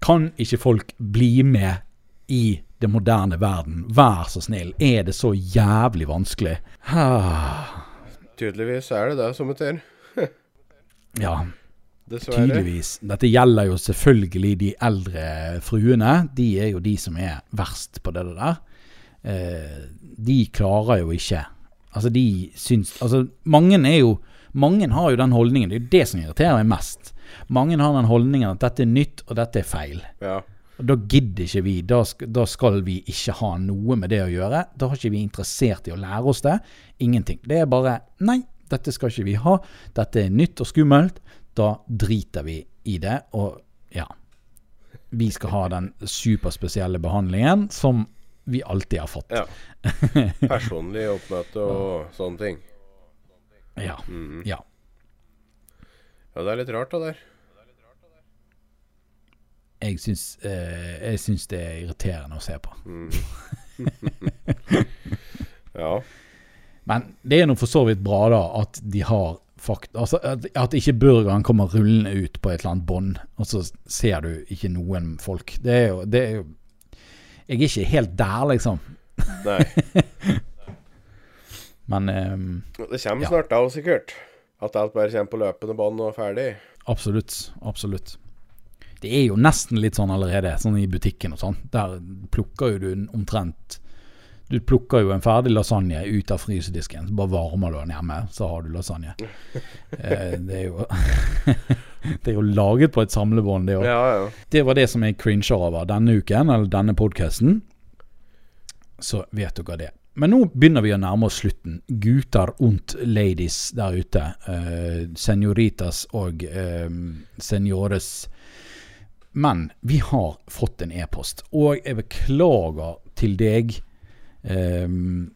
[SPEAKER 1] Kan ikke folk bli med i det moderne verden? Vær så snill. Er det så jævlig vanskelig? *sighs*
[SPEAKER 2] Tydeligvis er det det som betyr. *laughs*
[SPEAKER 1] ja. Dessverre. Tydeligvis. Dette gjelder jo selvfølgelig de eldre fruene. De er jo de som er verst på det der eh, de klarer jo ikke Altså, de syns Altså, mange er jo Mange har jo den holdningen, det er jo det som irriterer meg mest. Mange har den holdningen at dette er nytt, og dette er feil.
[SPEAKER 2] Ja.
[SPEAKER 1] Og Da gidder ikke vi. Da skal, da skal, vi ikke ha noe med det å gjøre. Da har ikke vi interessert i å lære oss det. Ingenting. Det er bare Nei, dette skal ikke vi ha. Dette er nytt og skummelt. Da driter vi i det. Og ja. Vi skal ha den superspesielle behandlingen som vi alltid har fått.
[SPEAKER 2] Ja. *laughs* Personlig oppmøte og sånne ting.
[SPEAKER 1] Ja. Mm. ja.
[SPEAKER 2] Ja, det er litt rart, det der.
[SPEAKER 1] Jeg syns, eh, jeg syns det er irriterende å se på. Mm. *laughs*
[SPEAKER 2] ja.
[SPEAKER 1] Men det er nå for så vidt bra, da, at de har fakt... Altså, at, at ikke burgeren kommer rullende ut på et eller annet bånd, og så ser du ikke noen folk. Det er jo, det er jo jeg er ikke helt der, liksom.
[SPEAKER 2] Nei. *laughs*
[SPEAKER 1] Men um,
[SPEAKER 2] Det kommer ja. snart da, sikkert. At alt bare kommer på løpende bånd og ferdig.
[SPEAKER 1] Absolutt. Absolutt. Det er jo nesten litt sånn allerede, sånn i butikken og sånn. Der plukker jo du omtrent Du plukker jo en ferdig lasagne ut av frysedisken, så bare varmer du den hjemme, så har du lasagne. *laughs* Eh, det er jo *laughs* Det er jo laget på et samlebånd, det òg.
[SPEAKER 2] Ja, ja.
[SPEAKER 1] Det var det som jeg cringer over denne uken, eller denne podkasten. Så vet dere det. Men nå begynner vi å nærme oss slutten. Gutter und ladies der ute. Eh, senoritas og eh, senores. Men vi har fått en e-post, og jeg beklager til deg um,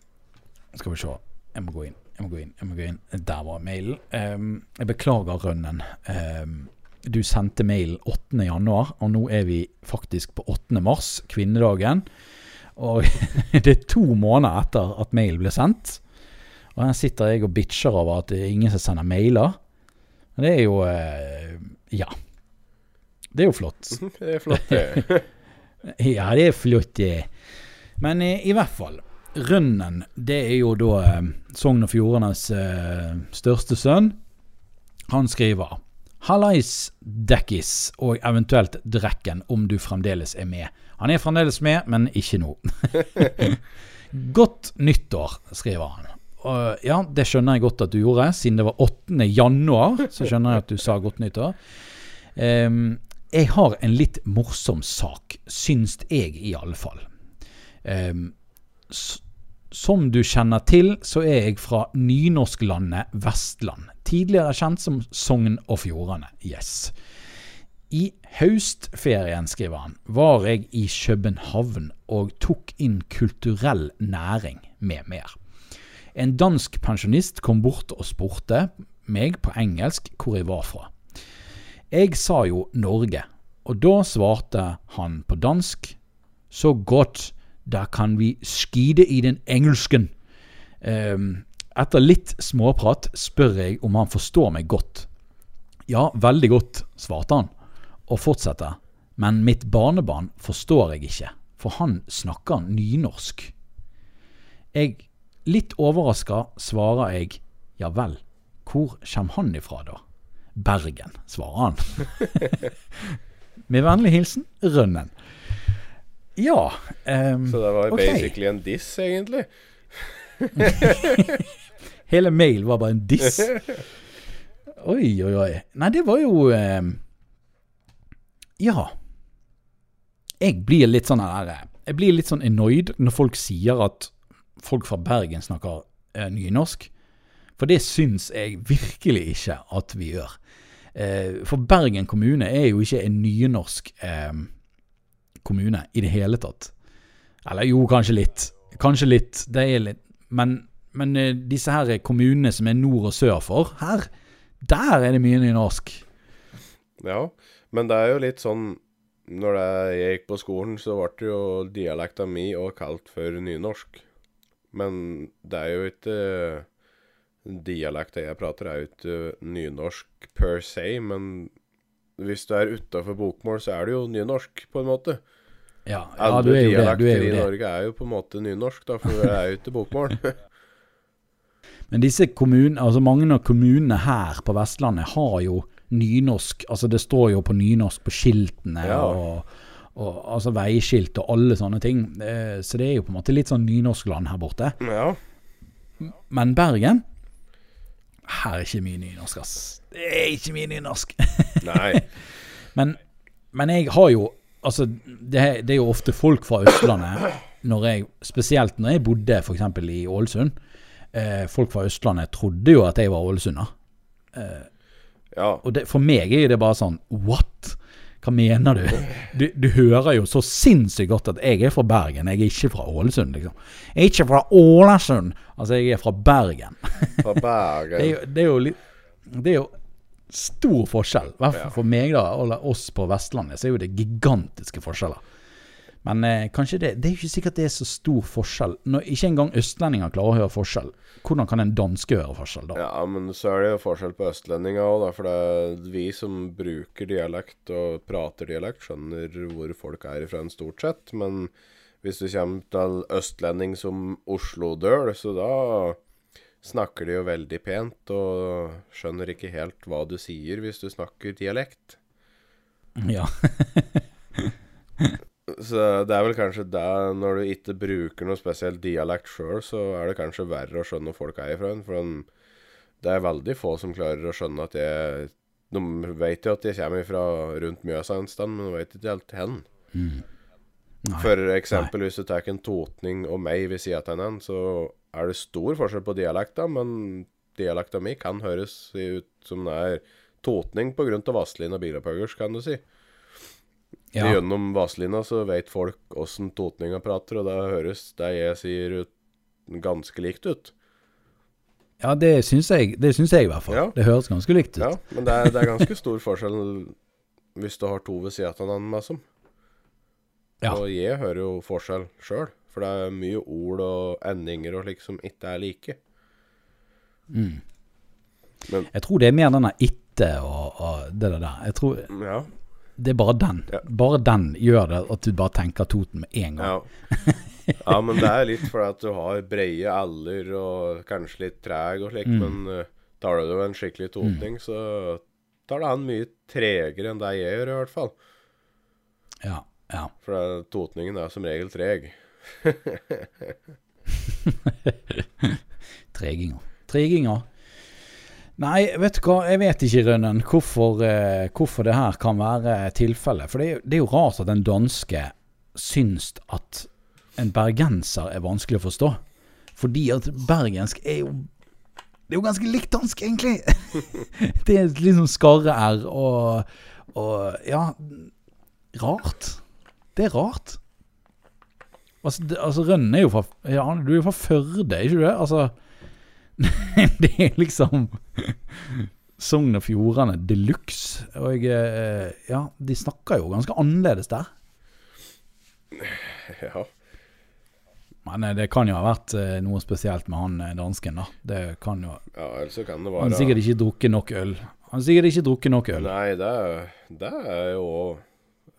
[SPEAKER 1] Skal vi se. Jeg må gå inn. Jeg må gå inn. jeg må gå inn Der var mailen. Um, jeg beklager rønnen. Um, du sendte mail 8.1, og nå er vi faktisk på 8. mars, kvinnedagen. Og *laughs* det er to måneder etter at mail ble sendt. Og her sitter jeg og bitcher over at det er ingen som sender mailer. Men det er jo uh, Ja. Det er jo flott.
[SPEAKER 2] Det er flott, det. *laughs*
[SPEAKER 1] Ja, det er flott, det. Men i, i hvert fall. Rønnen, det er jo da eh, Sogn og Fjordenes eh, største sønn. Han skriver Hallais, Dekkis og eventuelt Drekken, om du fremdeles er med. Han er fremdeles med, men ikke nå. *laughs* godt nyttår, skriver han. Og ja, det skjønner jeg godt at du gjorde. Siden det var 8. januar, så skjønner jeg at du sa godt nyttår. Um, jeg har en litt morsom sak, syns jeg i alle fall. Som du kjenner til, så er jeg fra nynorsklandet Vestland. Tidligere kjent som Sogn og Fjordane. Yes. I høstferien, skriver han, var jeg i København og tok inn kulturell næring med mer. En dansk pensjonist kom bort og spurte meg på engelsk hvor jeg var fra. Jeg sa jo Norge, og da svarte han på dansk så godt da kan vi skide i den engelsken. Um, etter litt småprat spør jeg om han forstår meg godt. Ja, veldig godt, svarte han, og fortsetter. Men mitt barnebarn forstår jeg ikke, for han snakker nynorsk. Jeg, litt overraska, svarer jeg ja vel, hvor kommer han ifra da? Bergen, svarer han. *laughs* Med vennlig hilsen Rønnen. Ja. Um,
[SPEAKER 2] Så det var
[SPEAKER 1] okay.
[SPEAKER 2] basically en diss, egentlig? *laughs*
[SPEAKER 1] Hele mail var bare en diss. *laughs* Oi, oi, oi. Nei, det var jo um, Ja. Jeg blir litt sånn der Jeg blir litt sånn annoyed når folk sier at folk fra Bergen snakker uh, nynorsk. For det syns jeg virkelig ikke at vi gjør. Uh, for Bergen kommune er jo ikke en nynorsk eh, kommune i det hele tatt. Eller jo, kanskje litt. Kanskje litt. Det er litt. Men, men eh, disse her kommunene som er nord og sør for, her, der er det mye nynorsk.
[SPEAKER 2] Ja, men det er jo litt sånn Når jeg gikk på skolen, så ble det jo dialekta mi òg kalt for nynorsk. Men det er jo ikke Dialekta jeg prater, er jo ikke nynorsk per se, men hvis du er utafor bokmål, så er det jo nynorsk, på en måte.
[SPEAKER 1] Ja, ja du er jo det. Du er jo
[SPEAKER 2] i. Norge er jo på en måte nynorsk, da, for det er jo ikke bokmål. *laughs*
[SPEAKER 1] Men disse kommunene, altså mange av kommunene her på Vestlandet har jo nynorsk. Altså det står jo på nynorsk på skiltene
[SPEAKER 2] Ja.
[SPEAKER 1] og, og altså veiskilt og alle sånne ting. Eh, Så det er jo på en måte litt sånn nynorskland her borte.
[SPEAKER 2] ja.
[SPEAKER 1] Men Bergen Her er ikke mye nynorsk, ass. Det er ikke mye nynorsk.
[SPEAKER 2] Nei. *laughs*
[SPEAKER 1] Men, men jeg har jo Altså, det, det er jo ofte folk fra Østlandet når jeg, Spesielt når jeg bodde f.eks. i Ålesund. Eh, folk fra Østlandet trodde jo at jeg var ålesunder.
[SPEAKER 2] Ja.
[SPEAKER 1] Og det, for meg er det bare sånn What? Hva mener du? du? Du hører jo så sinnssykt godt at jeg er fra Bergen, jeg er ikke fra Ålesund, liksom. Jeg er ikke fra Ålesund! Altså, jeg er fra Bergen.
[SPEAKER 2] Fra *laughs*
[SPEAKER 1] Det er jo, det er jo Det er jo stor forskjell. I hvert fall for meg, da, og oss på Vestlandet, så er jo det gigantiske forskjeller. Men eh, kanskje det Det er jo ikke sikkert det er så stor forskjell. Når ikke engang østlendinger klarer å høre forskjell, hvordan kan en danske høre forskjell da?
[SPEAKER 2] Ja, men så er det jo forskjell på østlendinger òg. For det er vi som bruker dialekt og prater dialekt, skjønner hvor folk er ifra stort sett. Men hvis du kommer til østlending som Oslo-døl, så da snakker de jo veldig pent og skjønner ikke helt hva du sier hvis du snakker dialekt.
[SPEAKER 1] Ja. *laughs*
[SPEAKER 2] Så det er vel kanskje det Når du ikke bruker noe spesielt dialekt sjøl, så er det kanskje verre å skjønne hvor folk er ifra. For det er veldig få som klarer å skjønne at jeg De vet jo at jeg kommer fra rundt Mjøsa en sted, men de vet ikke helt hen.
[SPEAKER 1] Mm. Nei.
[SPEAKER 2] For eksempel hvis du tar en totning og meg ved sida av en, så er det stor forskjell på dialekta, men dialekta mi kan høres ut som det er totning pga. Vazelina Bilopphøggers, kan du si.
[SPEAKER 1] Ja.
[SPEAKER 2] Gjennom Vazelina så vet folk åssen totninga prater, og det høres det jeg sier ut ganske likt ut.
[SPEAKER 1] ja, det syns jeg, det syns jeg i hvert fall.
[SPEAKER 2] Ja.
[SPEAKER 1] Det høres ganske likt ut.
[SPEAKER 2] Ja, men det er, det er ganske stor forskjell hvis du har to ved siden av hverandre, liksom.
[SPEAKER 1] Ja.
[SPEAKER 2] Og jeg hører jo forskjell sjøl, for det er mye ord og endinger og slik som ikke er like.
[SPEAKER 1] Mm.
[SPEAKER 2] Men-
[SPEAKER 1] Jeg tror det er mer denne itte og, og det der. Jeg tror
[SPEAKER 2] Ja.
[SPEAKER 1] det er bare den.
[SPEAKER 2] Ja.
[SPEAKER 1] Bare den gjør det at du bare tenker Toten med en gang.
[SPEAKER 2] Ja. *laughs* ja, men det er litt fordi at du har breie aller og kanskje litt treg og slik,
[SPEAKER 1] Mm.
[SPEAKER 2] men uh, tar du en skikkelig totning, så tar det han mye tregere enn det jeg gjør, i hvert fall.
[SPEAKER 1] Ja, ja.
[SPEAKER 2] For totningen er som regel treg. *laughs*
[SPEAKER 1] Treginger. Treginger. Nei, vet du hva, jeg vet ikke, Rønnen, hvorfor, eh, hvorfor det her kan være tilfellet. For det er, jo- det er jo rart at en danske syns at en bergenser er vanskelig å forstå. Fordi at bergensk er jo Det er jo ganske likt dansk, egentlig. *laughs* det er liksom skarre-r og, og Ja, rart. Det er rart. Altså, det, altså Rønne er jo fra ja, Du er jo fra Førde, ikke du det? Altså *laughs* Det er liksom Sogn og Fjordane de luxe. Og eh, ja, de snakker jo ganske annerledes der. *laughs*
[SPEAKER 2] ja.
[SPEAKER 1] Men eh, det kan jo ha vært eh, noe spesielt med han dansken, da. Det kan jo
[SPEAKER 2] ja, ellers kan det
[SPEAKER 1] Han har sikkert ikke drukket nok øl. Han har sikkert ikke drukket nok øl.
[SPEAKER 2] Nei, det det er jo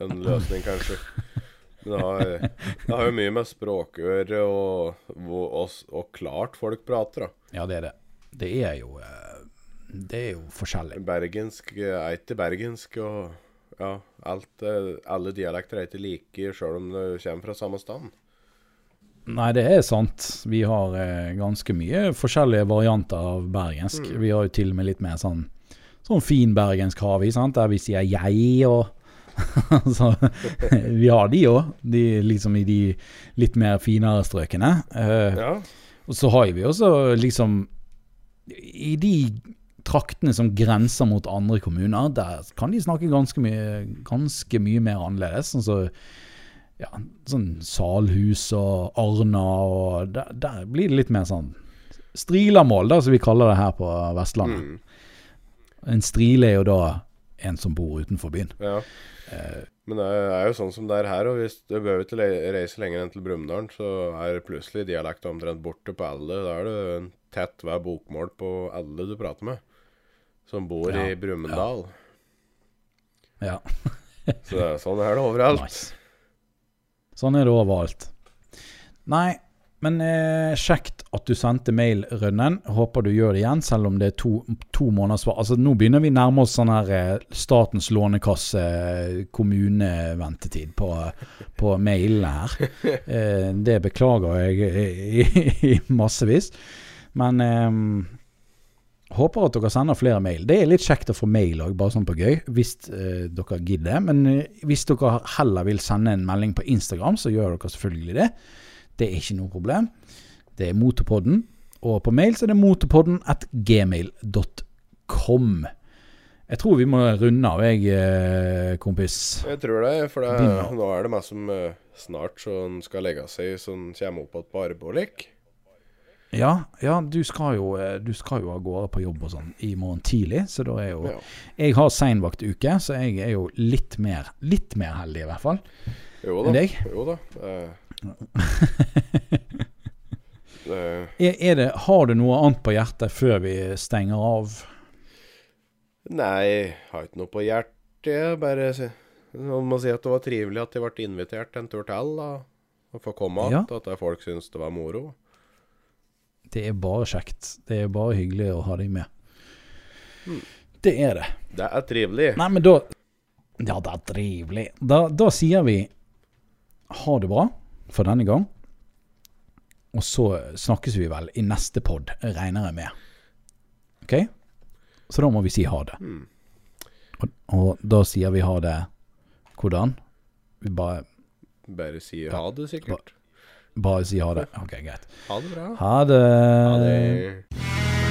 [SPEAKER 2] en løsning, kanskje. *laughs* Men det har, jo mye med språkøre og, og, og klart folk prater, da.
[SPEAKER 1] Ja, det er det. Det er jo eh, Det er jo forskjellig.
[SPEAKER 2] Bergensk er ikke bergensk, og ja, alt, eh, alle dialekter er ikke like, sjøl om du kommer fra samme stand.
[SPEAKER 1] Nei, det er sant. Vi har eh, ganske mye forskjellige varianter av bergensk.
[SPEAKER 2] Mm.
[SPEAKER 1] Vi har jo til og med litt mer sånn Sånn fin bergensk har vi, sant? der vi sier 'jeg' og *laughs* Så vi har de òg. De liksom i de litt mer finere strøkene. Uh,
[SPEAKER 2] Ja,
[SPEAKER 1] Og så har vi også liksom I de traktene som grenser mot andre kommuner, der kan de snakke ganske mye, ganske mye mer annerledes. Sånn så, ja, sånn Salhus og Arna og der, der blir det litt mer sånn strilamål, da, som vi kaller det her på Vestlandet.
[SPEAKER 2] mm,
[SPEAKER 1] En strile er jo da en som bor utenfor byen.
[SPEAKER 2] ja. Men det er jo sånn som det er her, og hvis du behøver ikke reise lenger enn til Brumunddal, så er plutselig dialekten omtrent borte på alle. Da er det en tett hver bokmål på alle du prater med, som bor
[SPEAKER 1] Ja,
[SPEAKER 2] i Brumunddal.
[SPEAKER 1] Ja, *laughs*
[SPEAKER 2] Så det er sånn er det overalt.
[SPEAKER 1] nice. Sånn er det overalt. Nei, men eh, kjekt at du sendte mail, Rønnen. Håper du gjør det igjen, selv om det er to, to måneders svar. Altså, nå begynner vi nærme oss sånn her eh, Statens lånekasse, eh, kommuneventetid på, på mailene her. Eh, det beklager jeg i, i, massevis. Men eh, håper at dere sender flere mail. Det er litt kjekt å få mail òg, bare sånn på gøy, hvis eh, dere gidder. Men hvis dere heller vil sende en melding på Instagram, så gjør dere selvfølgelig det. Det er ikke noe problem. Det er Motorpodden. Og på mail så er det motorpodden at gmail.com. Jeg tror vi må runde av, jeg, eh, kompis.
[SPEAKER 2] Jeg tror det, for det, nå er det meg som eh, snart sånn skal legge seg, som kommer opp igjen på arbeid.
[SPEAKER 1] Ja, ja du, skal jo, eh, du skal jo av gårde på jobb og sånn i morgen tidlig, så da er jo
[SPEAKER 2] Ja.
[SPEAKER 1] Jeg har seinvaktuke, så jeg er jo litt mer, litt mer heldig, i hvert fall.
[SPEAKER 2] Jo
[SPEAKER 1] Enn
[SPEAKER 2] da.
[SPEAKER 1] deg?
[SPEAKER 2] Jo da. Eh,
[SPEAKER 1] Er, er det, har du noe annet på hjertet før vi stenger av?
[SPEAKER 2] nei, har ikke noe på hjertet. Bare man må si at det var trivelig at jeg ble invitert en tur til. da. Å få komme
[SPEAKER 1] Ja.
[SPEAKER 2] igjen. At folk syns det var moro.
[SPEAKER 1] Det er bare kjekt. Det er bare hyggelig å ha deg med.
[SPEAKER 2] Mm.
[SPEAKER 1] Det er det.
[SPEAKER 2] Det er trivelig.
[SPEAKER 1] Nei, men da Ja, det er trivelig. Da, da sier vi ha det bra for denne gang. Og så snakkes vi vel i neste pod, regner jeg med. OK? Så da må vi si ha det.
[SPEAKER 2] Mm.
[SPEAKER 1] Og, og da sier vi ha det hvordan? Vi bare,
[SPEAKER 2] Bare si ha det, sikkert.
[SPEAKER 1] bare si ha det. OK, greit.
[SPEAKER 2] Ha det bra.
[SPEAKER 1] Ha det.
[SPEAKER 2] Ha det.